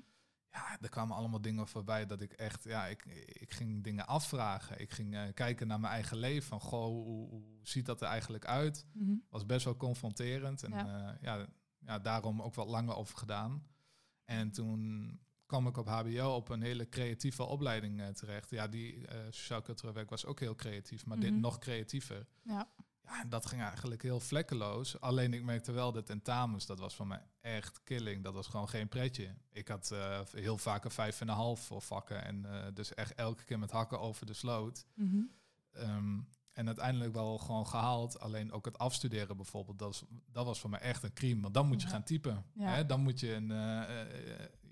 B: ja, er kwamen allemaal dingen voorbij dat ik echt, ja, ik, ik ging dingen afvragen. Ik ging eh, kijken naar mijn eigen leven. Van, goh, hoe, hoe ziet dat er eigenlijk uit?
A: Mhm.
B: was best wel confronterend. En
A: ja,
B: ja, daarom ook wat langer over gedaan. En toen kwam ik op HBO op een hele creatieve opleiding eh, terecht. Ja, die eh sociaal-cultureel werk was ook heel creatief, maar dit
A: Mhm.
B: nog creatiever.
A: Ja.
B: Ja, en dat ging eigenlijk heel vlekkeloos. Alleen ik merkte wel dat tentamens, dat was voor mij echt killing. Dat was gewoon geen pretje. Ik had eh, heel vaak een vijf en een half voor vakken. En dus echt elke keer met hakken over de sloot.
A: Mhm.
B: Ehm, en uiteindelijk wel gewoon gehaald. Alleen ook het afstuderen bijvoorbeeld, dat, is, dat was voor mij echt een crime. Want dan moet je
A: Ja.
B: gaan typen.
A: Ja.
B: Hè? Dan moet je een,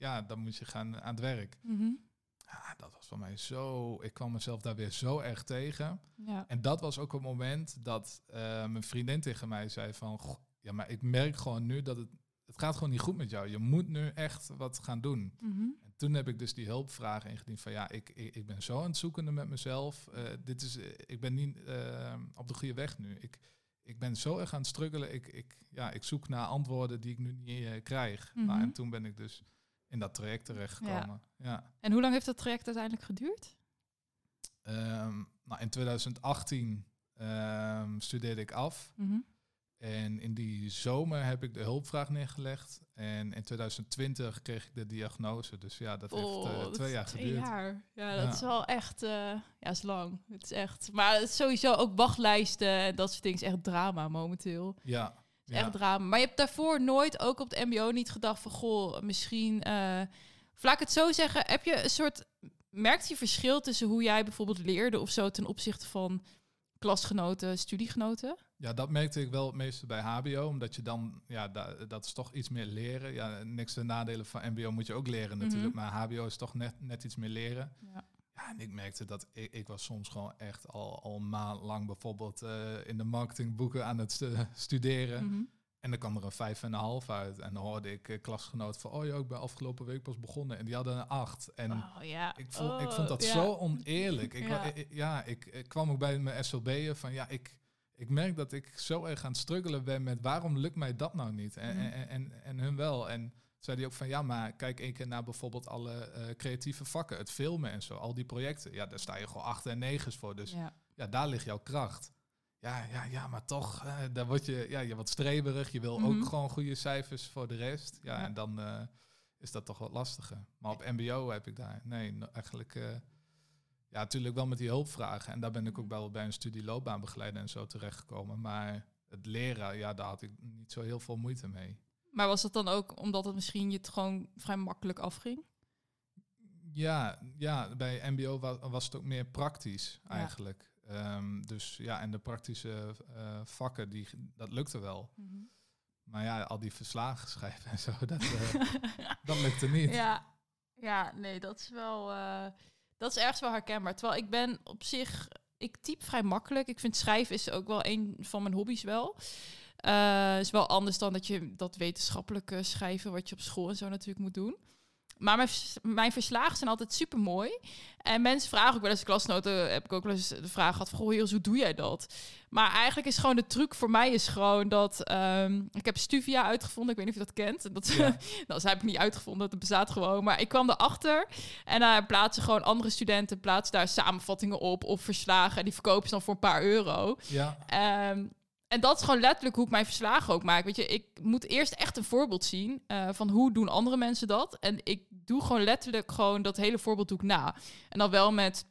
B: ja, dan moet je gaan aan het werk.
A: Mhm.
B: Ja, dat was voor mij zo. Ik kwam mezelf daar weer zo erg tegen.
A: Ja.
B: En dat was ook het moment dat eh, mijn vriendin tegen mij zei van, "Goh, ja, maar ik merk gewoon nu dat het, het gaat gewoon niet goed met jou. Je moet nu echt wat gaan doen.
A: Mhm.
B: En toen heb ik dus die hulpvraag ingediend van ja, ik, ik, ik ben zo aan het zoekende met mezelf. Eh, dit is, eh, ik ben niet op de goede weg nu. Ik, ik ben zo erg aan het struggelen. Ik, ik, ja, ik zoek naar antwoorden die ik nu niet krijg. nou,
A: Mhm.
B: en toen ben ik dus in dat traject terechtgekomen. Ja.
A: En hoe lang heeft dat traject uiteindelijk geduurd?
B: Ehm, nou, in 2018 ehm, studeerde ik af.
A: Mhm.
B: En in die zomer heb ik de hulpvraag neergelegd. En in 2020 kreeg ik de diagnose. Dus ja, dat heeft
A: Oh,
B: eh, twee jaar
A: twee
B: geduurd.
A: jaar. Ja,
B: Ja.
A: dat is wel echt... eh, ja, is lang. Het is echt... Maar het is sowieso ook wachtlijsten en dat soort dingen is echt drama momenteel.
B: Ja.
A: Het echt drama. Maar je hebt daarvoor nooit, ook op de mbo, niet gedacht van... Goh, misschien... eh of laat ik het zo zeggen, heb je een soort... Merkte je verschil tussen hoe jij bijvoorbeeld leerde of zo... ten opzichte van klasgenoten, studiegenoten?
B: Ja, dat merkte ik wel het meeste bij HBO, omdat je dan, ja, da- dat is toch iets meer leren. Ja, niks de nadelen van MBO moet je ook leren natuurlijk,
A: Mhm.
B: maar HBO is toch net, net iets meer leren.
A: Ja.
B: Ja, en ik merkte dat ik, ik was soms gewoon echt al, al maandlang bijvoorbeeld eh, in de marketingboeken aan het stu- studeren.
A: Mhm.
B: En dan kwam er een vijf en een half uit. En dan hoorde ik eh, klasgenoten van, oh ja, ik ben afgelopen week pas begonnen. En die hadden een acht. En
A: Oh, ja.
B: ik, vond, ik
A: Oh,
B: vond dat
A: ja.
B: zo oneerlijk. Ik,
A: Ja.
B: ik- ik, ik kwam ook bij mijn SLB'en van ja, ik, ik merk dat ik zo erg aan het struggelen ben met waarom lukt mij dat nou niet? En,
A: Mhm.
B: en, en, en hun wel. En zei die ook van ja, maar kijk één keer naar bijvoorbeeld alle eh, creatieve vakken, het filmen en zo, al die projecten. Ja, daar sta je gewoon acht en negens voor. Dus ja,
A: Ja.
B: daar ligt jouw kracht. Ja, ja, ja, maar toch, eh, daar word je, ja, je wat streberig. Je wil
A: Mhm.
B: ook gewoon goede cijfers voor de rest. Ja,
A: Ja.
B: en dan, eh, is dat toch wat lastiger. Maar op MBO heb ik daar, nee, no- eigenlijk, ja, natuurlijk wel met die hulpvragen. En daar ben ik ook wel bij een studie loopbaanbegeleider en zo terechtgekomen. Maar het leren, ja, daar had ik niet zo heel veel moeite mee.
A: Maar was dat dan ook omdat het misschien je het gewoon vrij makkelijk afging?
B: Ja, ja bij MBO was, was het ook meer praktisch
A: Ja.
B: eigenlijk. Ehm, dus ja, en de praktische eh, vakken, die, dat lukte wel. Maar ja, al die verslagen schrijven en zo, dat, eh, dat lukte niet.
A: Ja, ja, nee, dat is wel. eh, dat is ergens wel herkenbaar. Terwijl ik ben op zich. Ik typ vrij makkelijk. Ik vind schrijven is ook wel een van mijn hobby's wel. Eh is wel anders dan dat je dat wetenschappelijke schrijven, wat je op school en zo natuurlijk moet doen. Maar mijn, vers- mijn verslagen zijn altijd super mooi. En mensen vragen ook wel eens klasnoten. Heb ik ook wel eens de vraag gehad: Goh, hoe doe jij dat? Maar eigenlijk is gewoon de truc voor mij is gewoon dat. ehm, ik heb Stuvia uitgevonden. Ik weet niet of je dat kent. Dat,
B: Ja.
A: nou, heb ik niet uitgevonden. Dat bestaat gewoon. Maar ik kwam erachter. En daar plaatsen gewoon andere studenten plaatsen daar samenvattingen op of verslagen. En die verkopen ze dan voor een paar euro.
B: Ja,
A: Ehm, en dat is gewoon letterlijk hoe ik mijn verslagen ook maak. Weet je, ik moet eerst echt een voorbeeld zien eh, van hoe doen andere mensen dat. En ik doe gewoon letterlijk gewoon dat hele voorbeeld doe ik na. En dan wel met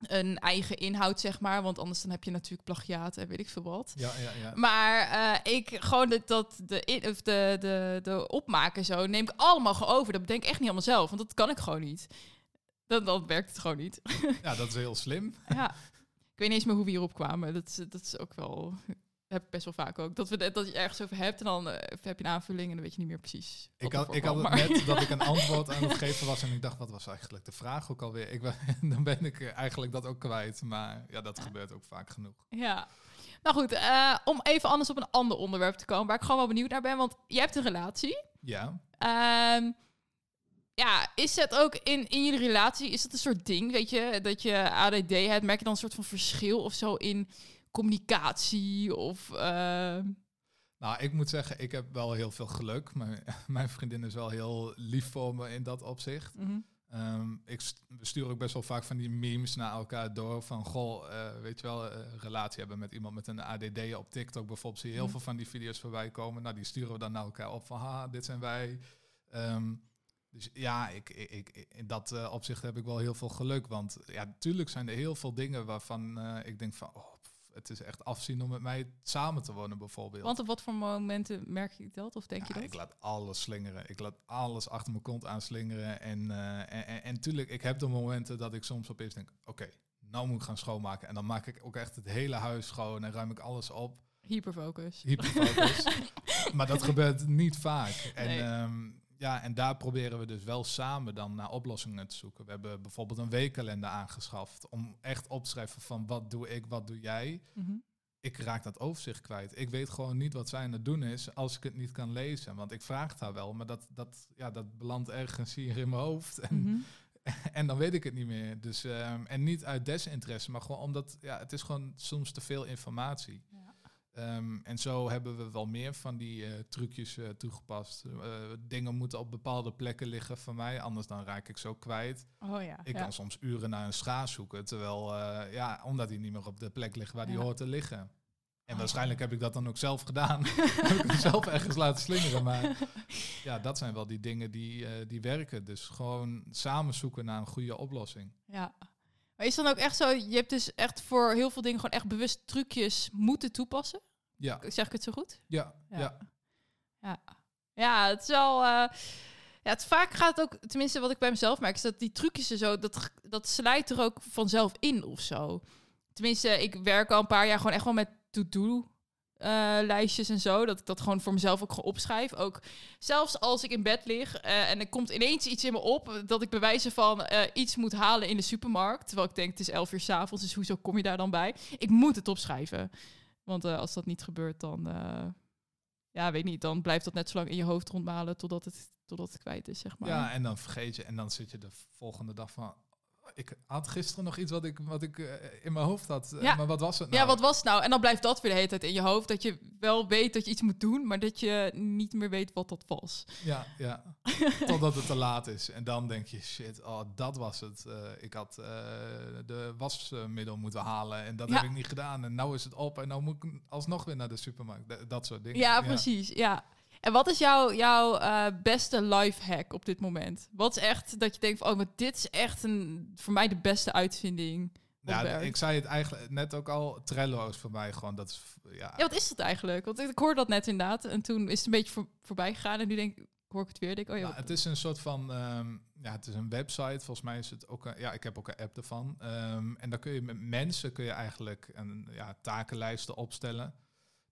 A: een eigen inhoud, zeg maar. Want anders dan heb je natuurlijk plagiaat en weet ik veel wat.
B: ja, ja, ja.
A: Maar eh, ik gewoon dat, dat de, of de, de, de opmaken zo neem ik allemaal gewoon over. Dat bedenk ik echt niet allemaal zelf, want dat kan ik gewoon niet. Dan, dan werkt het gewoon niet.
B: ja, dat is heel slim.
A: ja. Ik weet niet eens meer hoe we hierop kwamen. Dat, is- dat is ook wel. Heb ik best wel vaak ook. Dat, we, dat je ergens over hebt en dan eh, heb je een aanvulling en dan weet je niet meer precies.
B: Ik had, ik had het net dat ik een antwoord aan het geven was en ik dacht, wat was eigenlijk de vraag ook alweer? Ik, dan ben ik eh, eigenlijk dat ook kwijt, maar ja, dat gebeurt ook vaak genoeg.
A: Ja. Nou goed, eh, om even anders op een ander onderwerp te komen, waar ik gewoon wel benieuwd naar ben. Want je hebt een relatie.
B: Ja,
A: Ehm, ja, is het ook in, in jullie relatie, is dat een soort ding, weet je, dat je ADD hebt? Merk je dan een soort van verschil of zo in communicatie of... ehm,
B: nou ik moet zeggen, ik heb wel heel veel geluk. Mijn, mijn vriendin is wel heel lief voor me in dat opzicht. Ehm, ik st- we sturen ook best wel vaak van die memes naar elkaar door. Van, goh, eh, weet je wel, een relatie hebben met iemand met een ADD op TikTok bijvoorbeeld. Zie je heel
A: Mhm.
B: veel van die video's voorbij komen. Nou, die sturen we dan naar elkaar op van, haha, dit zijn wij. Ehm, dus ja, ik, ik, ik- in dat eh, opzicht heb ik wel heel veel geluk. Want ja, natuurlijk zijn er heel veel dingen waarvan eh, ik denk van, oh, het is echt afzien om met mij samen te wonen bijvoorbeeld.
A: Want op wat voor momenten merk je dat of denk je dat?
B: Ik laat alles slingeren. Ik laat alles achter mijn kont aanslingeren. En, eh, en, en, en tuurlijk, ik heb de momenten dat ik soms opeens denk... Oké, nou moet ik gaan schoonmaken. En dan maak ik ook echt het hele huis schoon en ruim ik alles op.
A: Hyperfocus.
B: Hyperfocus. maar dat gebeurt niet vaak. En,
A: Nee.
B: ehm, ja, en daar proberen we dus wel samen dan naar oplossingen te zoeken. We hebben bijvoorbeeld een weekkalender aangeschaft... om echt op te schrijven van wat doe ik, wat doe jij
A: Mhm.
B: ik raak dat overzicht kwijt. Ik weet gewoon niet wat zij aan het doen is als ik het niet kan lezen. Want ik vraag het haar wel, maar dat, dat, ja, dat belandt ergens hier in mijn hoofd. En,
A: Mhm.
B: en dan weet ik het niet meer. Dus, ehm, en niet uit desinteresse, maar gewoon omdat ja, het is gewoon soms te veel informatie. Ehm, en zo hebben we wel meer van die eh, trucjes eh, toegepast. Eh, dingen moeten op bepaalde plekken liggen van mij, anders dan raak ik zo kwijt.
A: Oh ja.
B: Ik
A: ja.
B: kan soms uren naar een schaar zoeken, terwijl, ja, omdat hij niet meer op de plek ligt waar die hoort te liggen. En
A: Oh.
B: waarschijnlijk heb ik dat dan ook zelf gedaan. heb ik hem zelf ergens laten slingeren. Maar ja, dat zijn wel die dingen die, die werken. Dus gewoon samen zoeken naar een goede oplossing.
A: Ja. Maar is dan ook echt zo, je hebt dus echt voor heel veel dingen gewoon echt bewust trucjes moeten toepassen?
B: Ja,
A: Zeg ik het zo goed?
B: ja,
A: Ja.
B: ja.
A: Ja, ja het is wel. eh, ja, het vaak gaat ook, tenminste wat ik bij mezelf merk, is dat die trucjes en zo, dat, dat slijt er ook vanzelf in of zo. Tenminste, ik werk al een paar jaar gewoon echt wel met to-do. Eh, lijstjes en zo, dat ik dat gewoon voor mezelf ook opschrijf. Ook zelfs als ik in bed lig eh, en er komt ineens iets in me op dat ik bewijzen van eh, iets moet halen in de supermarkt. Terwijl ik denk het is elf uur s'avonds, dus hoezo kom je daar dan bij? Ik moet het opschrijven. Want als dat niet gebeurt, dan ja, weet niet, dan blijft dat net zo lang in je hoofd rondmalen totdat het, totdat het kwijt is, zeg maar.
B: ja, en dan vergeet je. En dan zit je de volgende dag van... Ik had gisteren nog iets wat ik, wat ik eh, in mijn hoofd had. Eh,
A: Ja.
B: Maar wat was het nou?
A: Ja, wat was het nou? En dan blijft dat weer de hele tijd in je hoofd. Dat je wel weet dat je iets moet doen, maar dat je niet meer weet wat dat was.
B: Ja, ja. Totdat het te laat is. En dan denk je, shit, oh, dat was het. Eh, ik had de wasmiddel moeten halen en dat
A: Ja.
B: heb ik niet gedaan. En nou is het op en nou moet ik alsnog weer naar de supermarkt. Dat soort dingen.
A: Ja, precies. Ja. En wat is jouw, jouw eh, beste life hack op dit moment? Wat is echt dat je denkt van, oh, maar dit is echt een, voor mij de beste uitvinding
B: Ja,
A: werk?
B: ik zei het eigenlijk net ook al. Trello is voor mij gewoon, dat is, ja,
A: Ja, wat is dat eigenlijk? Want ik, ik hoorde dat net inderdaad. En toen is het een beetje voor, voorbij gegaan. En nu denk ik, hoor ik het weer. Denk, ik, oh ja,
B: Nou, het is een soort van, ehm, ja, het is een website. Volgens mij is het ook, een, ja, ik heb ook een app ervan. Ehm, en dan kun je met mensen kun je eigenlijk een ja, takenlijsten opstellen.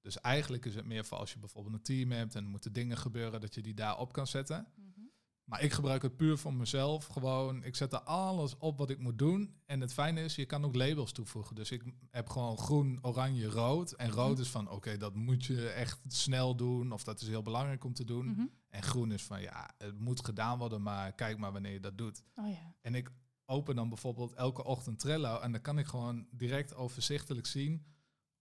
B: Dus eigenlijk is het meer voor als je bijvoorbeeld een team hebt en moeten dingen gebeuren dat je die daar op kan zetten.
A: Mhm.
B: Maar ik gebruik het puur voor mezelf. Gewoon, ik zet er alles op wat ik moet doen. En het fijne is, je kan ook labels toevoegen. Dus ik heb gewoon groen, oranje, rood. En rood
A: Mhm.
B: is van, oké, dat moet je echt snel doen. Of dat is heel belangrijk om te doen.
A: Mhm.
B: En groen is van, ja, het moet gedaan worden, maar kijk maar wanneer je dat doet.
A: Oh ja.
B: En ik open dan bijvoorbeeld elke ochtend Trello en dan kan ik gewoon direct overzichtelijk zien,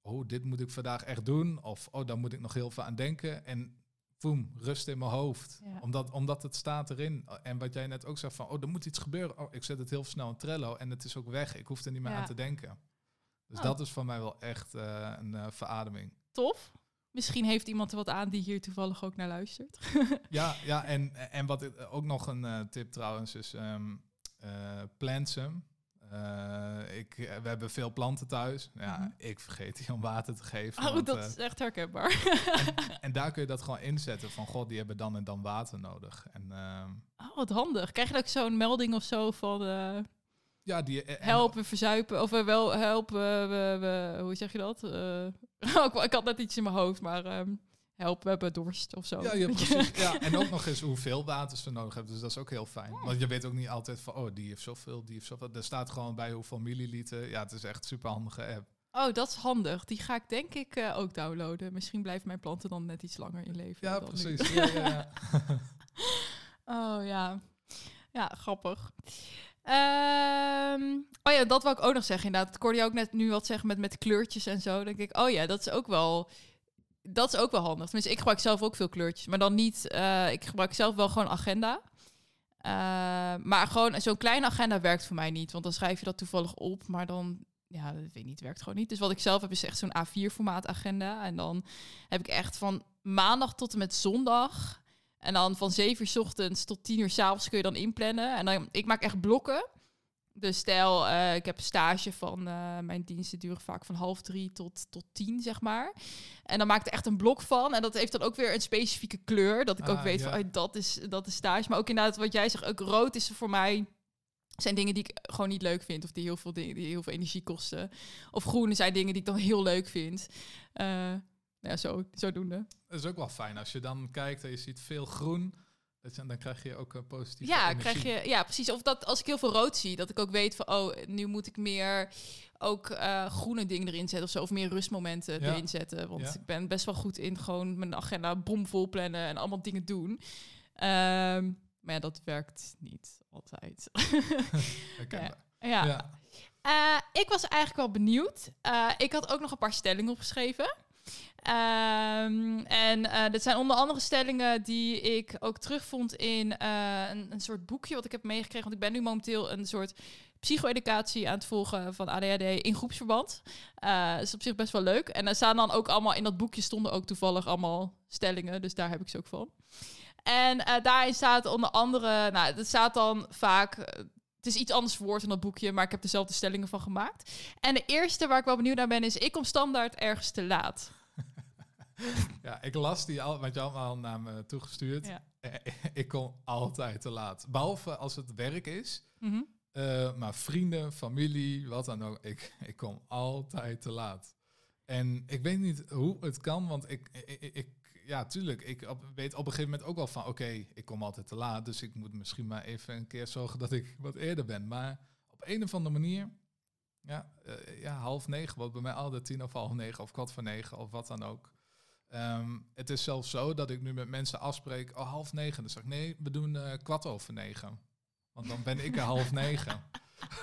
B: oh, dit moet ik vandaag echt doen, of oh, daar moet ik nog heel veel aan denken. En boem, rust in mijn hoofd.
A: Ja.
B: Omdat, omdat het staat erin. En wat jij net ook zei van, oh, er moet iets gebeuren. Oh, ik zet het heel snel in Trello en het is ook weg. Ik hoef er niet meer
A: Ja.
B: aan te denken. Dus
A: Oh.
B: dat is voor mij wel echt eh, een eh, verademing.
A: Tof. Misschien heeft iemand er wat aan die hier toevallig ook naar luistert.
B: Ja, ja en, en wat ik- ook nog een eh, tip trouwens is eh, some. Eh, ik, eh, we hebben veel planten thuis. Ja,
A: Mhm.
B: ik vergeet die om water te geven.
A: Oh,
B: want,
A: dat
B: eh,
A: is echt herkenbaar.
B: en, en daar kun je dat gewoon inzetten van, god, die hebben dan en dan water nodig. En ehm,
A: Oh, wat handig. Krijg je ook zo'n melding of zo van
B: ja, die en-
A: helpen, verzuipen? Of wel helpen, we, we, hoe zeg je dat? Ik, ik had net iets in mijn hoofd, maar ehm help, we hebben dorst of zo.
B: Ja, ja, precies. ja, en ook nog eens hoeveel water ze nodig hebben. Dus dat is ook heel fijn. Want je weet ook niet altijd van, oh, die heeft zoveel, die heeft zoveel. Er staat gewoon bij hoeveel milliliter. Ja, het is echt een super handige app.
A: Oh, dat is handig. Die ga ik denk ik eh, ook downloaden. Misschien blijven mijn planten dan net iets langer in leven.
B: Ja, precies. Ja, ja, ja.
A: Oh ja. Ja, grappig. Ehm, oh ja, dat wou ik ook nog zeggen inderdaad. Ik hoorde je ook net nu wat zeggen met, met kleurtjes en zo. Dan denk ik, oh ja, dat is ook wel... Dat is ook wel handig. Tenminste, ik gebruik zelf ook veel kleurtjes. Maar dan niet... eh, ik gebruik zelf wel gewoon agenda. Eh, maar gewoon zo'n kleine agenda werkt voor mij niet. Want dan schrijf je dat toevallig op. Maar dan... Ja, dat weet ik niet. Werkt gewoon niet. Dus wat ik zelf heb is echt zo'n A4-formaat agenda. En dan heb ik echt van maandag tot en met zondag... En dan van 7 uur 's ochtends tot 10 uur 's avonds kun je dan inplannen. En dan, ik maak echt blokken. Dus stel, eh, ik heb een stage van eh, mijn diensten duren vaak van half drie tot, tot tien, zeg maar. En dan maak ik er echt een blok van. En dat heeft dan ook weer een specifieke kleur. Dat ik ook
B: Ah,
A: weet
B: ja.
A: van, oh, dat, is, dat is stage. Maar ook inderdaad, wat jij zegt, ook rood is voor mij... zijn dingen die ik gewoon niet leuk vind. Of die heel veel, dingen, die heel veel energie kosten. Of groen zijn dingen die ik dan heel leuk vind. Eh, ja, zo, zodoende.
B: Dat is ook wel fijn. Als je dan kijkt en je ziet veel groen, je, dan krijg je ook een positieve
A: Ja,
B: energie.
A: krijg je, ja, precies. Of dat als ik heel veel rood zie, dat ik ook weet van, oh, nu moet ik meer ook eh, groene dingen erin zetten of zo. Of meer rustmomenten
B: Ja.
A: erin zetten. Want
B: Ja.
A: ik ben best wel goed in gewoon mijn agenda bomvol plannen en allemaal dingen doen. Ehm, maar ja, dat werkt niet altijd. Ja.
B: Ja.
A: Eh, ik was eigenlijk wel benieuwd. Eh, ik had ook nog een paar stellingen opgeschreven. Ehm, en eh dit zijn onder andere stellingen die ik ook terugvond in eh, een, een soort boekje wat ik heb meegekregen. Want ik ben nu momenteel een soort psycho-educatie aan het volgen van ADHD in groepsverband. Dat is op zich best wel leuk. En er staan dan ook allemaal, in dat boekje stonden ook toevallig allemaal stellingen. Dus daar heb ik ze ook van. En daarin staat onder andere, nou, het staat dan vaak, het is iets anders verwoord in dat boekje, maar ik heb dezelfde stellingen van gemaakt. En de eerste waar ik wel benieuwd naar ben, is ik kom standaard ergens te laat.
B: Ja, ik las die al, want je had me al naar me toegestuurd.
A: Ja.
B: Ik kom altijd te laat. Behalve als het werk is.
A: Mhm.
B: Eh, maar vrienden, familie, wat dan ook. Ik, ik kom altijd te laat. En ik weet niet hoe het kan, want ik, ik, ja, tuurlijk, ik op- weet op een gegeven moment ook wel van, oké, ik kom altijd te laat, dus ik moet misschien maar even een keer zorgen dat ik wat eerder ben. Maar op een of andere manier, ja, eh, ja half negen wordt bij mij altijd tien of half negen of kwart voor negen of wat dan ook. Ehm, het is zelfs zo dat ik nu met mensen afspreek, oh half negen. Dan zeg ik, nee, we doen eh, kwart over negen. Want dan ben ik er half negen.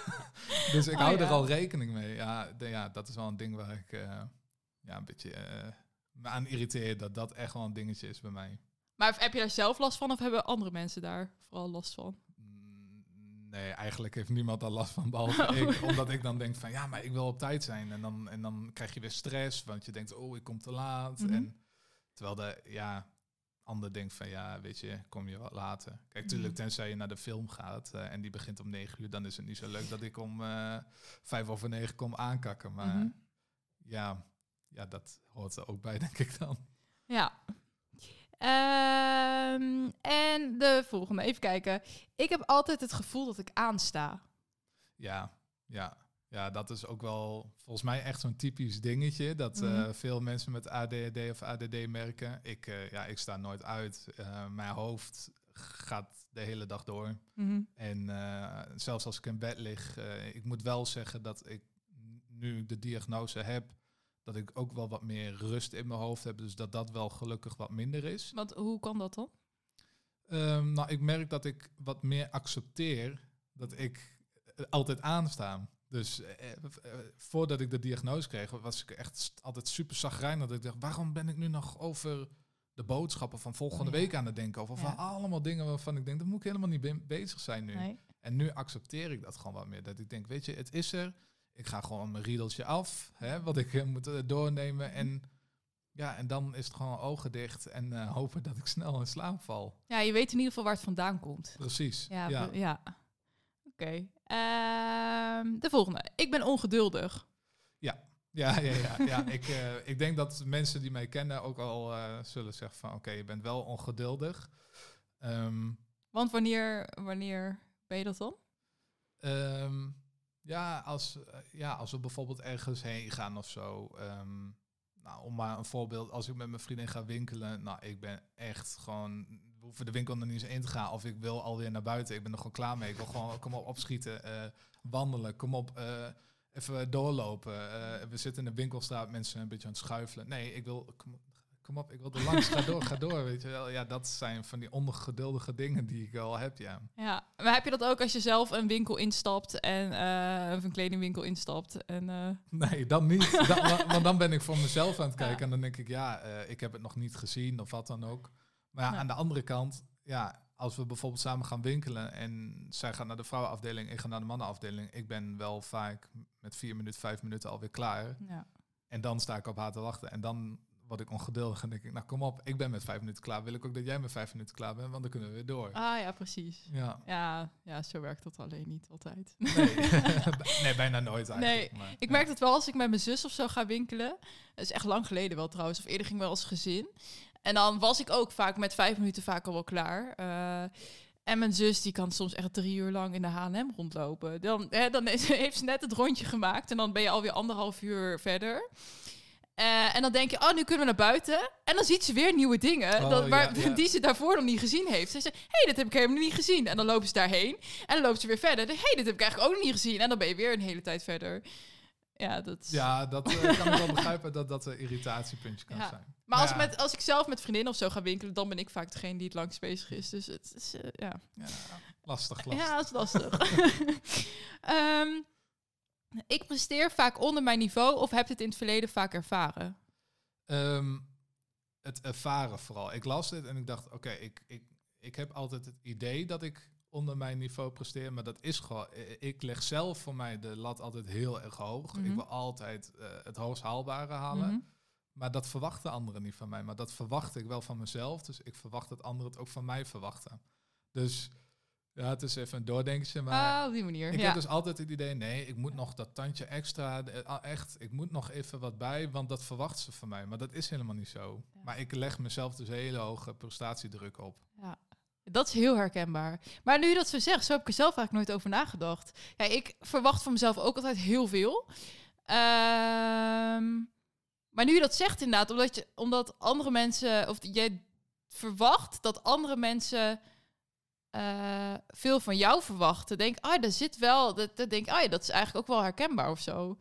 B: dus ik
A: Oh,
B: hou er al rekening mee. Ja, de- ja, dat is wel een ding waar ik eh, ja, een beetje eh, me aan irriteer. Dat dat echt wel een dingetje is bij mij.
A: Maar heb je daar zelf last van of hebben andere mensen daar vooral last van?
B: Nee, eigenlijk heeft niemand daar last van, behalve ik. Omdat ik dan denk van, ja, maar ik wil op tijd zijn. En dan, en dan krijg je weer stress, want je denkt, oh, ik kom te laat.
A: Mhm.
B: En terwijl de, ja, ander denkt van ja, weet je, kom je wat later. Kijk, tuurlijk,
A: Mhm.
B: tenzij je naar de film gaat eh, en die begint om negen uur, dan is het niet zo leuk dat ik om eh, vijf over negen kom aankakken. Maar
A: Mhm.
B: ja, ja, dat hoort er ook bij, denk ik dan.
A: Ja. Ehm, en de volgende, even kijken. Ik heb altijd het gevoel dat ik aansta.
B: Ja, ja. Ja, dat is ook wel volgens mij echt zo'n typisch dingetje. Dat eh,
A: Mhm.
B: veel mensen met ADHD of ADD merken. Ik, eh, ja, ik sta nooit uit. Eh, mijn hoofd gaat de hele dag door. En eh, zelfs als ik in bed lig, eh, ik moet wel zeggen dat ik nu ik de diagnose heb, dat ik ook wel wat meer rust in mijn hoofd heb. Dus dat dat wel gelukkig wat minder is.
A: Want hoe kan dat dan?
B: Ehm, nou, ik merk dat ik wat meer accepteer dat ik eh, altijd aansta. Dus eh, eh, voordat ik de diagnose kreeg, was ik echt altijd super zagrijnig. Dat ik dacht, waarom ben ik nu nog over de boodschappen van volgende
A: Ja.
B: week aan het denken? Of over
A: Ja.
B: allemaal dingen waarvan ik denk, dat moet ik helemaal niet be- bezig zijn nu.
A: Nee.
B: En nu accepteer ik dat gewoon wat meer. Dat ik denk, weet je, het is er. Ik ga gewoon mijn riedeltje af, hè, wat ik eh, moet eh, doornemen. En ja, en dan is het gewoon ogen dicht en eh, hopen dat ik snel in slaap val.
A: Ja, je weet in ieder geval waar het vandaan komt.
B: Precies.
A: Ja.
B: ja.
A: ja. Oké. Ehm, de volgende. Ik ben ongeduldig.
B: Ja, ja, ja. ja. ik, eh, ik denk dat mensen die mij kennen ook al zullen zeggen van... oké, je bent wel ongeduldig. Ehm,
A: Want wanneer, wanneer ben je dat dan?
B: ehm, ja, als, eh, ja, als we bijvoorbeeld ergens heen gaan of zo... ehm, nou, om maar een voorbeeld, als ik met mijn vriendin ga winkelen... nou, ik ben echt gewoon... We hoeven de winkel nog niet eens in te gaan. Of ik wil alweer naar buiten. Ik ben er gewoon klaar mee. Ik wil gewoon, kom op, opschieten. eh, wandelen. Kom op, eh, even doorlopen. We zitten in de winkelstraat, mensen een beetje aan het schuifelen. Nee, ik wil... Kom, kom op, ik wil er langs. Ga door, ga door. Weet je wel. Ja, dat zijn van die ongeduldige dingen die ik wel heb, ja.
A: Ja. Maar heb je dat ook als je zelf een winkel instapt en of een kledingwinkel instapt? En, eh,
B: Nee, dan niet. Dan, want dan ben ik voor mezelf aan het kijken.
A: Ja.
B: En dan denk ik, ja, eh, ik heb het nog niet gezien of wat dan ook. Maar ja,
A: Ja.
B: aan de andere kant, ja, als we bijvoorbeeld samen gaan winkelen en zij gaat naar de vrouwenafdeling, ik ga naar de mannenafdeling. Ik ben wel vaak met vier minuten, vijf minuten alweer klaar.
A: ja.
B: En dan sta ik op haar te wachten. En dan word ik ongeduldig en denk ik, nou kom op, ik ben met vijf minuten klaar. Wil ik ook dat jij met vijf minuten klaar bent, want dan kunnen we weer door.
A: Ah ja, precies.
B: Ja.
A: Ja, ja, zo werkt dat alleen niet altijd.
B: Nee. nee, bijna nooit eigenlijk.
A: Nee,
B: maar,
A: Ik
B: ja.
A: merk dat wel als ik met mijn zus of zo ga winkelen. Dat is echt lang geleden wel trouwens. Of eerder ging wel als gezin. En dan was ik ook vaak met vijf minuten vaak al wel klaar. Eh, en mijn zus die kan soms echt drie uur lang in de H&M rondlopen. Dan, hè, dan is- heeft ze net het rondje gemaakt. En dan ben je alweer anderhalf uur verder. Eh, en dan denk je, oh, nu kunnen we naar buiten. En dan ziet ze weer nieuwe dingen
B: Oh,
A: dat, waar,
B: ja, ja.
A: die ze daarvoor nog niet gezien heeft. Ze zegt, hé, hey, dat heb ik helemaal niet gezien. En dan lopen ze daarheen. En dan loopt ze weer verder. Hé, hey, dat heb ik eigenlijk ook nog niet gezien. En dan ben je weer een hele tijd verder. Ja, dat is...
B: Ja, dat eh, kan ik wel begrijpen dat dat een irritatiepuntje kan
A: Ja.
B: zijn.
A: Maar als, met, als ik zelf met vriendinnen of zo ga winkelen, dan ben ik vaak degene die het langst bezig is. Dus het is, ja.
B: Ja, lastig, lastig.
A: ja, dat is lastig. Ehm, ik presteer vaak onder mijn niveau of heb het in het verleden vaak ervaren?
B: Ehm, het ervaren vooral. Ik las dit en ik dacht, oké, ik, ik, ik heb altijd het idee dat ik onder mijn niveau presteer, maar dat is gewoon, ik leg zelf voor mij de lat altijd heel erg hoog.
A: Mhm.
B: Ik wil altijd eh, het hoogst haalbare halen,
A: Mhm.
B: maar dat verwachten anderen niet van mij, maar dat verwacht ik wel van mezelf, dus ik verwacht dat anderen het ook van mij verwachten. Dus ja, het is even een doordenkje, maar...
A: Ah, op die manier.
B: Ik
A: ja.
B: heb dus altijd het idee, nee, ik moet nog dat tandje extra, eh, ah, echt, ik moet nog even wat bij, want dat verwacht ze van mij. Maar dat is helemaal niet zo.
A: Ja.
B: Maar ik leg mezelf dus hele hoge prestatiedruk op.
A: Ja, dat is heel herkenbaar. Maar nu je dat zo zegt, zo heb ik er zelf eigenlijk nooit over nagedacht. Ja, ik verwacht van mezelf ook altijd heel veel. Ehm, maar nu je dat zegt inderdaad, omdat, je, omdat andere mensen, of jij verwacht dat andere mensen eh, veel van jou verwachten. Denk, ah, daar zit wel, dat, dat denk ah ja, dat is eigenlijk ook wel herkenbaar of zo.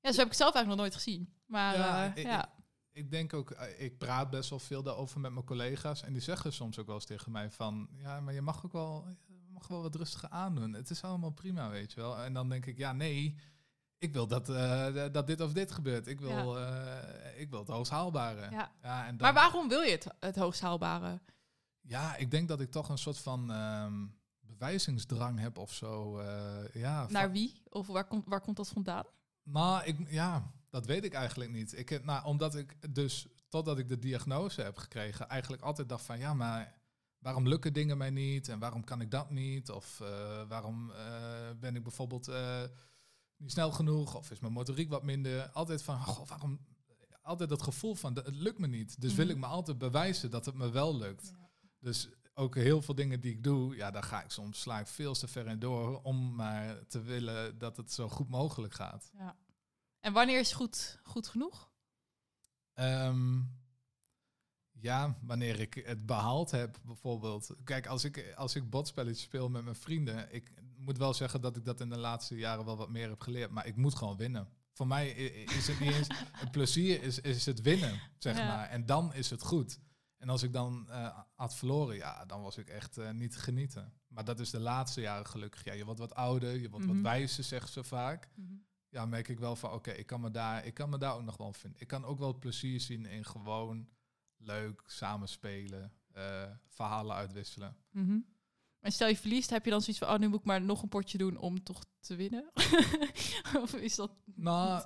A: Ja, zo heb ik zelf eigenlijk nog nooit gezien. Maar
B: Ja,
A: ja,
B: ik-
A: ja.
B: Ik denk ook, eh, ik praat best wel veel daarover met mijn collega's. En die zeggen soms ook wel eens tegen mij van, ja, maar je mag ook wel, mag wel wat rustiger aandoen. Het is allemaal prima, weet je wel. En dan denk ik, ja, nee, ik wil dat, eh, dat dit of dit gebeurt. Ik wil, eh, ik wil het hoogst haalbare.
A: Ja.
B: Ja, en dan,
A: Maar waarom wil je het, het hoogst haalbare?
B: Ja, ik denk dat ik toch een soort van ehm, bewijzingsdrang heb of zo. eh, ja,
A: Naar wie? Of waar komt, waar komt dat vandaan?
B: Nou, ik, ja, dat weet ik eigenlijk niet. Ik, heb- nou, omdat ik dus, totdat ik de diagnose heb gekregen, eigenlijk altijd dacht van, ja, maar waarom lukken dingen mij niet? En waarom kan ik dat niet? Of eh, waarom eh, ben ik bijvoorbeeld eh, niet snel genoeg? Of is mijn motoriek wat minder? Altijd van, goh, waarom... Altijd dat gevoel van, dat- het lukt me niet. Dus wil
A: Mhm.
B: ik me altijd bewijzen dat het me wel lukt. Dus ook heel veel dingen die ik doe, ja, daar ga ik soms sla ik veel te ver in door om maar te willen dat het zo goed mogelijk gaat.
A: Ja. En wanneer is goed, goed genoeg?
B: Ehm, ja, wanneer ik het behaald heb, bijvoorbeeld. Kijk, als ik, als ik bordspelletjes speel met mijn vrienden, ik moet wel zeggen dat ik dat in de laatste jaren wel wat meer heb geleerd, maar ik moet gewoon winnen. Voor mij is het niet eens een plezier, is, is het winnen, zeg
A: Ja.
B: maar. En dan is het goed. En als ik dan eh, had verloren, ja, dan was ik echt eh, niet te genieten. Maar dat is de laatste jaren gelukkig. Ja, je wordt wat ouder, je wordt
A: Mhm.
B: wat wijzer, zeggen ze vaak. Ja, merk ik wel van, oké, ik kan me daar, ik kan me daar ook nog wel vinden. Ik kan ook wel plezier zien in gewoon leuk samenspelen, eh verhalen uitwisselen.
A: Mhm. En stel je verliest, heb je dan zoiets van, oh, nu moet ik maar nog een potje doen om toch te winnen? of is dat...
B: Nou,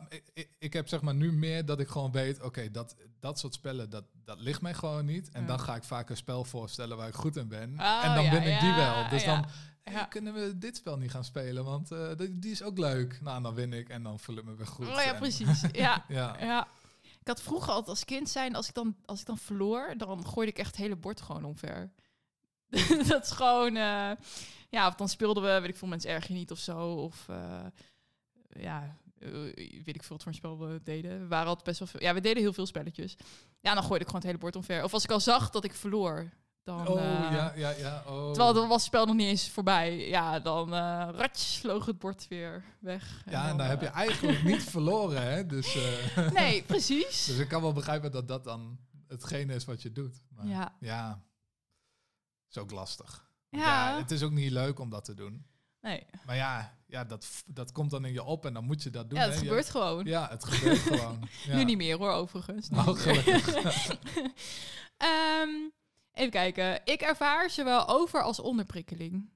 B: ik, heb zeg maar nu meer dat ik gewoon weet, oké, dat, dat soort spellen, dat, dat ligt mij gewoon niet. En
A: Ja.
B: dan ga ik vaak een spel voorstellen waar ik goed in ben.
A: Oh,
B: en dan
A: ja,
B: win ik die wel. Dus
A: ja.
B: dan hey, kunnen we dit spel niet gaan spelen, want eh, die, die is ook leuk. Nou, dan win ik en dan voel ik me weer goed.
A: oh ja,
B: En-
A: precies. Ja,
B: Ja.
A: Ik had vroeger altijd als kind zijn, als ik dan, als ik dan verloor, dan gooide ik echt het hele bord gewoon omver. dat is gewoon, eh, ja, of dan speelden we, weet ik veel, mensen erg je niet of zo. Of eh, ja, weet ik veel wat voor een spel we deden. We waren altijd best wel veel, ja, we deden heel veel spelletjes. Ja, dan gooide ik gewoon het hele bord omver. Of als ik al zag dat ik verloor, dan...
B: Oh,
A: eh,
B: ja, ja, ja. Oh.
A: Terwijl dan was het spel nog niet eens voorbij. Ja, dan eh ratjes vloog het bord weer weg.
B: Ja, en
A: dan,
B: dan heb je
A: eh,
B: eigenlijk niet verloren, hè? Dus, eh,
A: Nee, precies.
B: dus ik kan wel begrijpen dat dat dan hetgene is wat je doet. Maar
A: Ja.
B: ja, is ook lastig.
A: Ja.
B: het is ook niet leuk om dat te doen.
A: Nee.
B: Maar ja, ja dat, dat komt dan in je op en dan moet je dat doen.
A: Ja,
B: hè?
A: het
B: Je-
A: gebeurt gewoon.
B: Ja, het gebeurt gewoon. Ja.
A: Nu niet meer hoor, overigens.
B: Oh, gelukkig.
A: Ehm, even kijken. Ik ervaar zowel over- als onderprikkeling.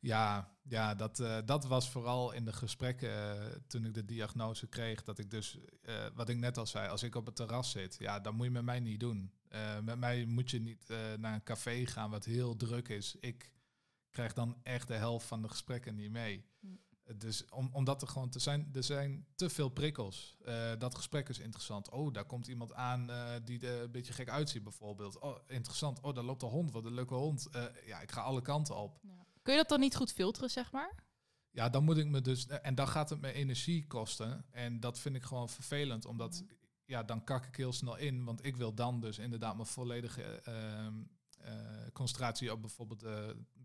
B: Ja, ja dat, eh, dat was vooral in de gesprekken eh, toen ik de diagnose kreeg. Dat ik dus, eh, wat ik net al zei, als ik op het terras zit, ja, dan moet je met mij niet doen. Met mij moet je niet naar een café gaan wat heel druk is. Ik krijg dan echt de helft van de gesprekken niet mee.
A: Hm.
B: Eh, Dus om, omdat er gewoon te zijn, er zijn te veel prikkels. Eh, dat gesprek is interessant. Oh, daar komt iemand aan eh, die er een beetje gek uitziet bijvoorbeeld. Oh, interessant. Oh, daar loopt een hond. Wat een leuke hond. Eh, ja, ik ga alle kanten op.
A: Kun je dat dan niet goed filteren, zeg maar?
B: Ja, dan moet ik me dus. En dan gaat het me energie kosten. En dat vind ik gewoon vervelend, omdat ja, dan kak ik heel snel in. Want ik wil dan dus inderdaad mijn volledige ehm, eh, concentratie op bijvoorbeeld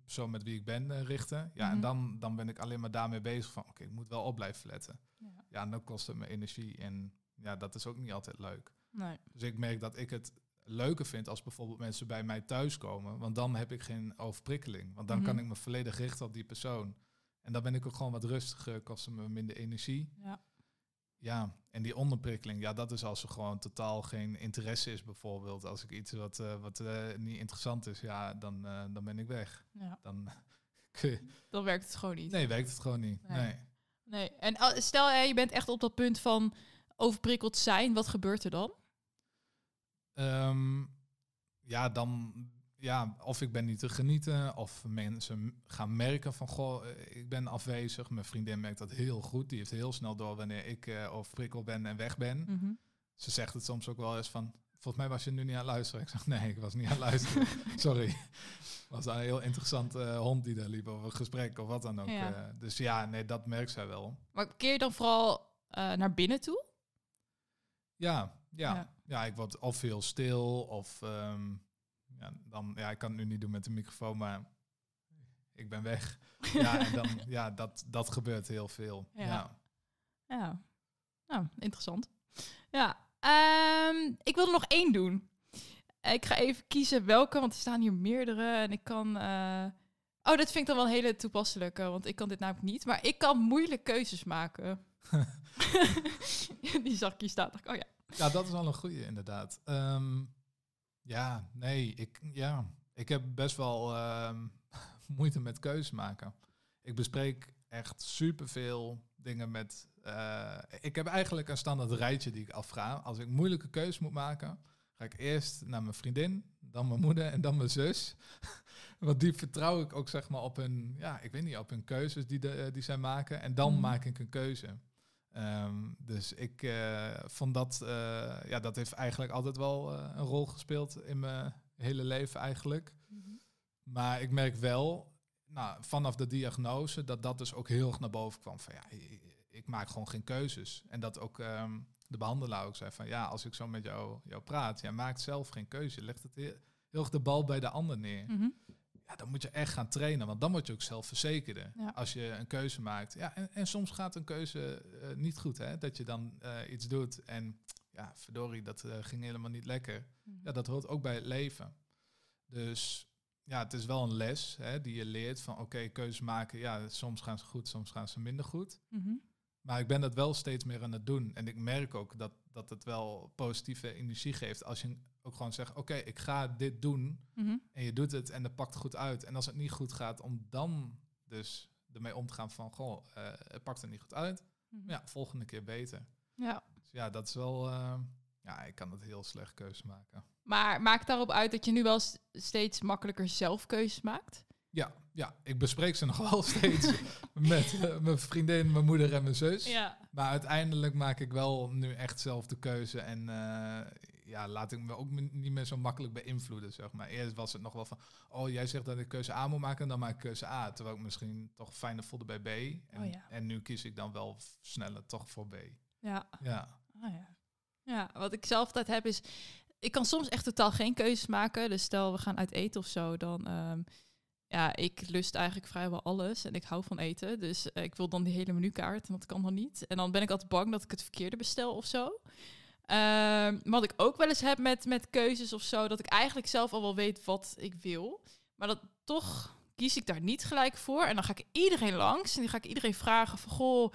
B: persoon met wie ik ben eh, richten. Ja,
A: Mhm.
B: en dan, dan ben ik alleen maar daarmee bezig van oké, ik moet wel op blijven letten.
A: Ja.
B: Ja, en dan kost het me energie. En ja, dat is ook niet altijd leuk.
A: Nee.
B: Dus ik merk dat ik het leuker vind als bijvoorbeeld mensen bij mij thuiskomen. Want dan heb ik geen overprikkeling. Want dan
A: Mhm.
B: kan ik me volledig richten op die persoon. En dan ben ik ook gewoon wat rustiger, kost het me minder energie.
A: Ja.
B: Ja, en die onderprikkeling, ja, dat is als er gewoon totaal geen interesse is bijvoorbeeld. Als ik iets wat, eh, wat eh, niet interessant is, ja, dan, eh, dan ben ik weg.
A: ja.
B: Dan
A: Dan werkt het gewoon niet.
B: nee, werkt het gewoon niet.
A: Nee.
B: Nee.
A: Nee. En al- stel je bent echt op dat punt van overprikkeld zijn. Wat gebeurt er dan?
B: Ehm, ja, dan ja, of ik ben niet te genieten, of mensen gaan merken van goh, eh, ik ben afwezig. Mijn vriendin merkt dat heel goed. Die heeft heel snel door wanneer ik eh overprikkeld ben en weg ben.
A: Mhm.
B: Ze zegt het soms ook wel eens van, volgens mij was je nu niet aan het luisteren. Ik zeg, nee, ik was niet aan het luisteren. Sorry. was een heel interessant eh, hond die daar liep, of een gesprek of wat dan ook.
A: Ja.
B: dus ja, nee, dat merkt zij wel.
A: Maar keer je dan vooral naar binnen toe?
B: Ja, ja,
A: Ja.
B: ja. ik word of heel stil of ehm, ja, dan, ja, ik kan het nu niet doen met de microfoon, maar ik ben weg. ja, en dan, ja, dat, dat gebeurt heel veel.
A: Ja.
B: Ja.
A: Ja. Nou, interessant. Ja. ehm, ik wil er nog één doen. Ik ga even kiezen welke, want er staan hier meerdere. En ik kan... eh, Oh, dat vind ik dan wel een hele toepasselijke, want ik kan dit namelijk niet. Maar ik kan moeilijk keuzes maken. Die zag ik hier staan. Oh ja.
B: Ja, dat is wel een goede inderdaad. Ehm, ja, nee, ik, ja, ik heb best wel ehm, moeite met keuzes maken. Ik bespreek echt superveel dingen met... eh, ik heb eigenlijk een standaard rijtje die ik afvraag. Als ik moeilijke keuzes moet maken, ga ik eerst naar mijn vriendin, dan mijn moeder en dan mijn zus. Want die vertrouw ik ook zeg maar op hun, ja, ik weet niet, op hun keuzes die, de, die zij maken. En dan
A: Mhm.
B: maak ik een keuze. Ehm, dus ik eh, vond dat, eh, ja, dat heeft eigenlijk altijd wel eh, een rol gespeeld in mijn hele leven eigenlijk. Maar ik merk wel, nou, vanaf de diagnose, dat dat dus ook heel erg naar boven kwam. Van ja, ik, ik maak gewoon geen keuzes. En dat ook ehm, de behandelaar ook zei van ja, als ik zo met jou, jou praat, jij maakt zelf geen keuze. Je legt het heel, heel erg de bal bij de ander neer.
A: Mhm.
B: Ja, dan moet je echt gaan trainen, want dan word je ook zelfverzekerde.
A: Ja.
B: Als je een keuze maakt. Ja, en, en soms gaat een keuze eh, niet goed, hè? Dat je dan eh, iets doet en ja, verdorie, dat eh, ging helemaal niet lekker.
A: Mhm.
B: Ja, dat hoort ook bij het leven. Dus ja, het is wel een les hè, die je leert van oké, keuzes maken. Ja, soms gaan ze goed, soms gaan ze minder goed.
A: Mhm.
B: Maar ik ben dat wel steeds meer aan het doen. En ik merk ook dat, dat het wel positieve energie geeft. Als je ook gewoon zegt, oké, ik ga dit doen.
A: Mhm.
B: En je doet het en dat pakt goed uit. En als het niet goed gaat, om dan dus ermee om te gaan van, goh, eh, het pakt er niet goed uit.
A: Mhm.
B: Ja, volgende keer beter.
A: ja.
B: Dus ja, dat is wel, eh, ja, ik kan het heel slecht keuzes maken.
A: Maar maakt daarop uit dat je nu wel steeds makkelijker zelf keuzes maakt?
B: Ja, ja, ik bespreek ze nog wel steeds met eh, mijn vriendin, mijn moeder en mijn zus.
A: Ja.
B: Maar uiteindelijk maak ik wel nu echt zelf de keuze. En eh, ja, laat ik me ook niet meer zo makkelijk beïnvloeden, zeg maar. Eerst was het nog wel van, oh, jij zegt dat ik keuze A moet maken, dan maak ik keuze A. Terwijl ik misschien toch fijner voelde bij B. En,
A: Oh ja.
B: en nu kies ik dan wel sneller toch voor B.
A: Ja.
B: Ja,
A: Ah, ja. ja, wat ik zelf altijd heb is... Ik kan soms echt totaal geen keuzes maken. Dus stel, we gaan uit eten of zo, dan... ehm, ja, ik lust eigenlijk vrijwel alles en ik hou van eten. Dus eh, ik wil dan die hele menukaart en dat kan dan niet. En dan ben ik altijd bang dat ik het verkeerde bestel of zo. Ehm, wat ik ook wel eens heb met, met keuzes of zo, dat ik eigenlijk zelf al wel weet wat ik wil. Maar dat toch kies ik daar niet gelijk voor. En dan ga ik iedereen langs en dan ga ik iedereen vragen van, goh,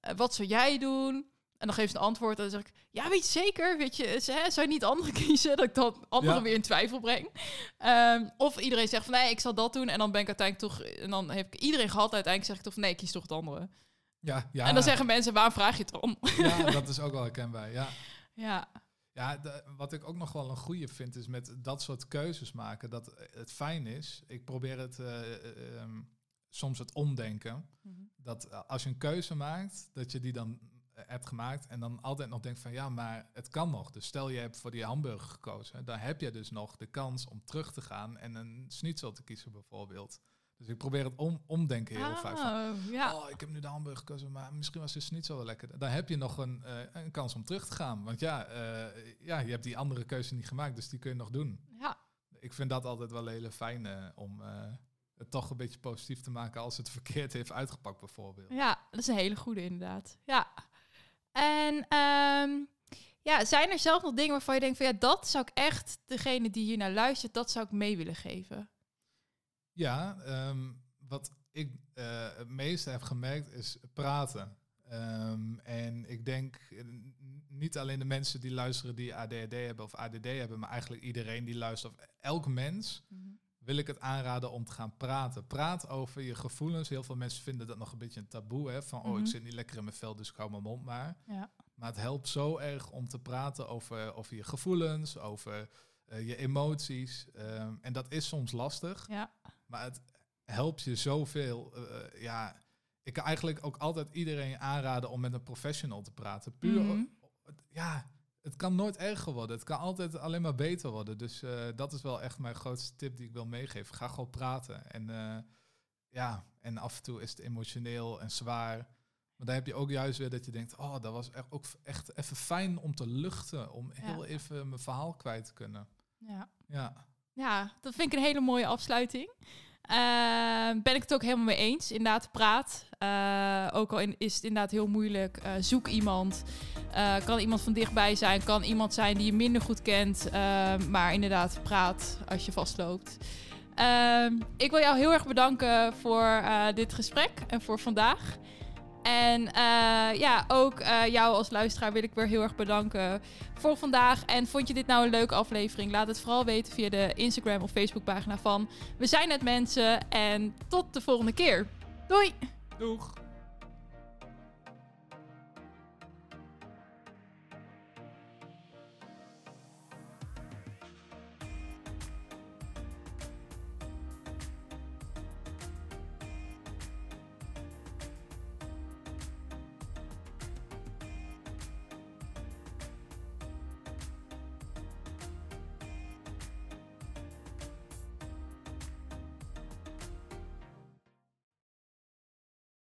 A: eh, wat zou jij doen? En dan geeft ze een antwoord en dan zeg ik, ja, weet je zeker? Weet je, ze- hè, zou je niet anderen kiezen? Dat ik dan anderen
B: Ja.
A: weer in twijfel breng. Ehm, of iedereen zegt van, nee, ik zal dat doen. En dan ben ik uiteindelijk toch, en dan heb ik iedereen gehad. Uiteindelijk zeg ik toch van, nee, ik kies toch het andere.
B: ja, ja.
A: En dan zeggen mensen, waarom vraag je het dan?
B: ja, dat is ook wel herkenbaar, ja.
A: ja.
B: Ja, de- wat ik ook nog wel een goede vind, is met dat soort keuzes maken, dat het fijn is. Ik probeer het eh, eh, ehm, soms het omdenken. Dat eh, als je een keuze maakt, dat je die dan hebt gemaakt en dan altijd nog denkt van ja, maar het kan nog. Dus stel je hebt voor die hamburger gekozen, dan heb je dus nog de kans om terug te gaan en een schnitzel te kiezen bijvoorbeeld. Dus ik probeer het om, omdenken heel vaak. Van,
A: Oh, ja.
B: Oh, ik heb nu de hamburger gekozen, maar misschien was de schnitzel wel lekker. Dan heb je nog een, eh, een kans om terug te gaan. Want ja, eh, ja, je hebt die andere keuze niet gemaakt, dus die kun je nog doen.
A: ja.
B: Ik vind dat altijd wel heel fijn eh, om eh, het toch een beetje positief te maken als het verkeerd heeft uitgepakt bijvoorbeeld.
A: Ja, dat is een hele goede inderdaad. Ja. En ehm, ja, zijn er zelf nog dingen waarvan je denkt van ja, dat zou ik echt degene die hier naar luistert, dat zou ik mee willen geven?
B: Ja, ehm, wat ik eh, het meeste heb gemerkt is praten. Ehm, en ik denk eh, niet alleen de mensen die luisteren die ADHD hebben of ADD hebben, maar eigenlijk iedereen die luistert, of elk mens, wil ik het aanraden om te gaan praten. Praat over je gevoelens. Heel veel mensen vinden dat nog een beetje een taboe. Hè? Van, oh,
A: Mhm.
B: ik zit niet lekker in mijn vel, dus ik hou mijn mond maar.
A: Ja.
B: Maar het helpt zo erg om te praten over, over je gevoelens, over eh, je emoties. Ehm, en dat is soms lastig.
A: Ja.
B: Maar het helpt je zoveel. Eh, ja, ik kan eigenlijk ook altijd iedereen aanraden om met een professional te praten. Puur,
A: Mhm.
B: ja, het kan nooit erger worden. Het kan altijd alleen maar beter worden. Dus eh, dat is wel echt mijn grootste tip die ik wil meegeven. Ga gewoon praten. En eh, ja, en af en toe is het emotioneel en zwaar. Maar dan heb je ook juist weer dat je denkt, oh, dat was echt, ook echt even fijn om te luchten. Om heel even mijn verhaal kwijt te kunnen.
A: Ja.
B: Ja.
A: Ja, dat vind ik een hele mooie afsluiting. Ehm, ben ik het ook helemaal mee eens. Inderdaad, praat. Eh, ook al is het inderdaad heel moeilijk. eh, zoek iemand. Eh, kan iemand van dichtbij zijn. Kan iemand zijn die je minder goed kent. Maar inderdaad, praat als je vastloopt. Ik wil jou heel erg bedanken voor eh, dit gesprek en voor vandaag. En eh, ja, ook eh, jou als luisteraar wil ik weer heel erg bedanken voor vandaag. En vond je dit nou een leuke aflevering? Laat het vooral weten via de Instagram of Facebook pagina van We zijn het mensen. En tot de volgende keer. Doei!
B: Doeg!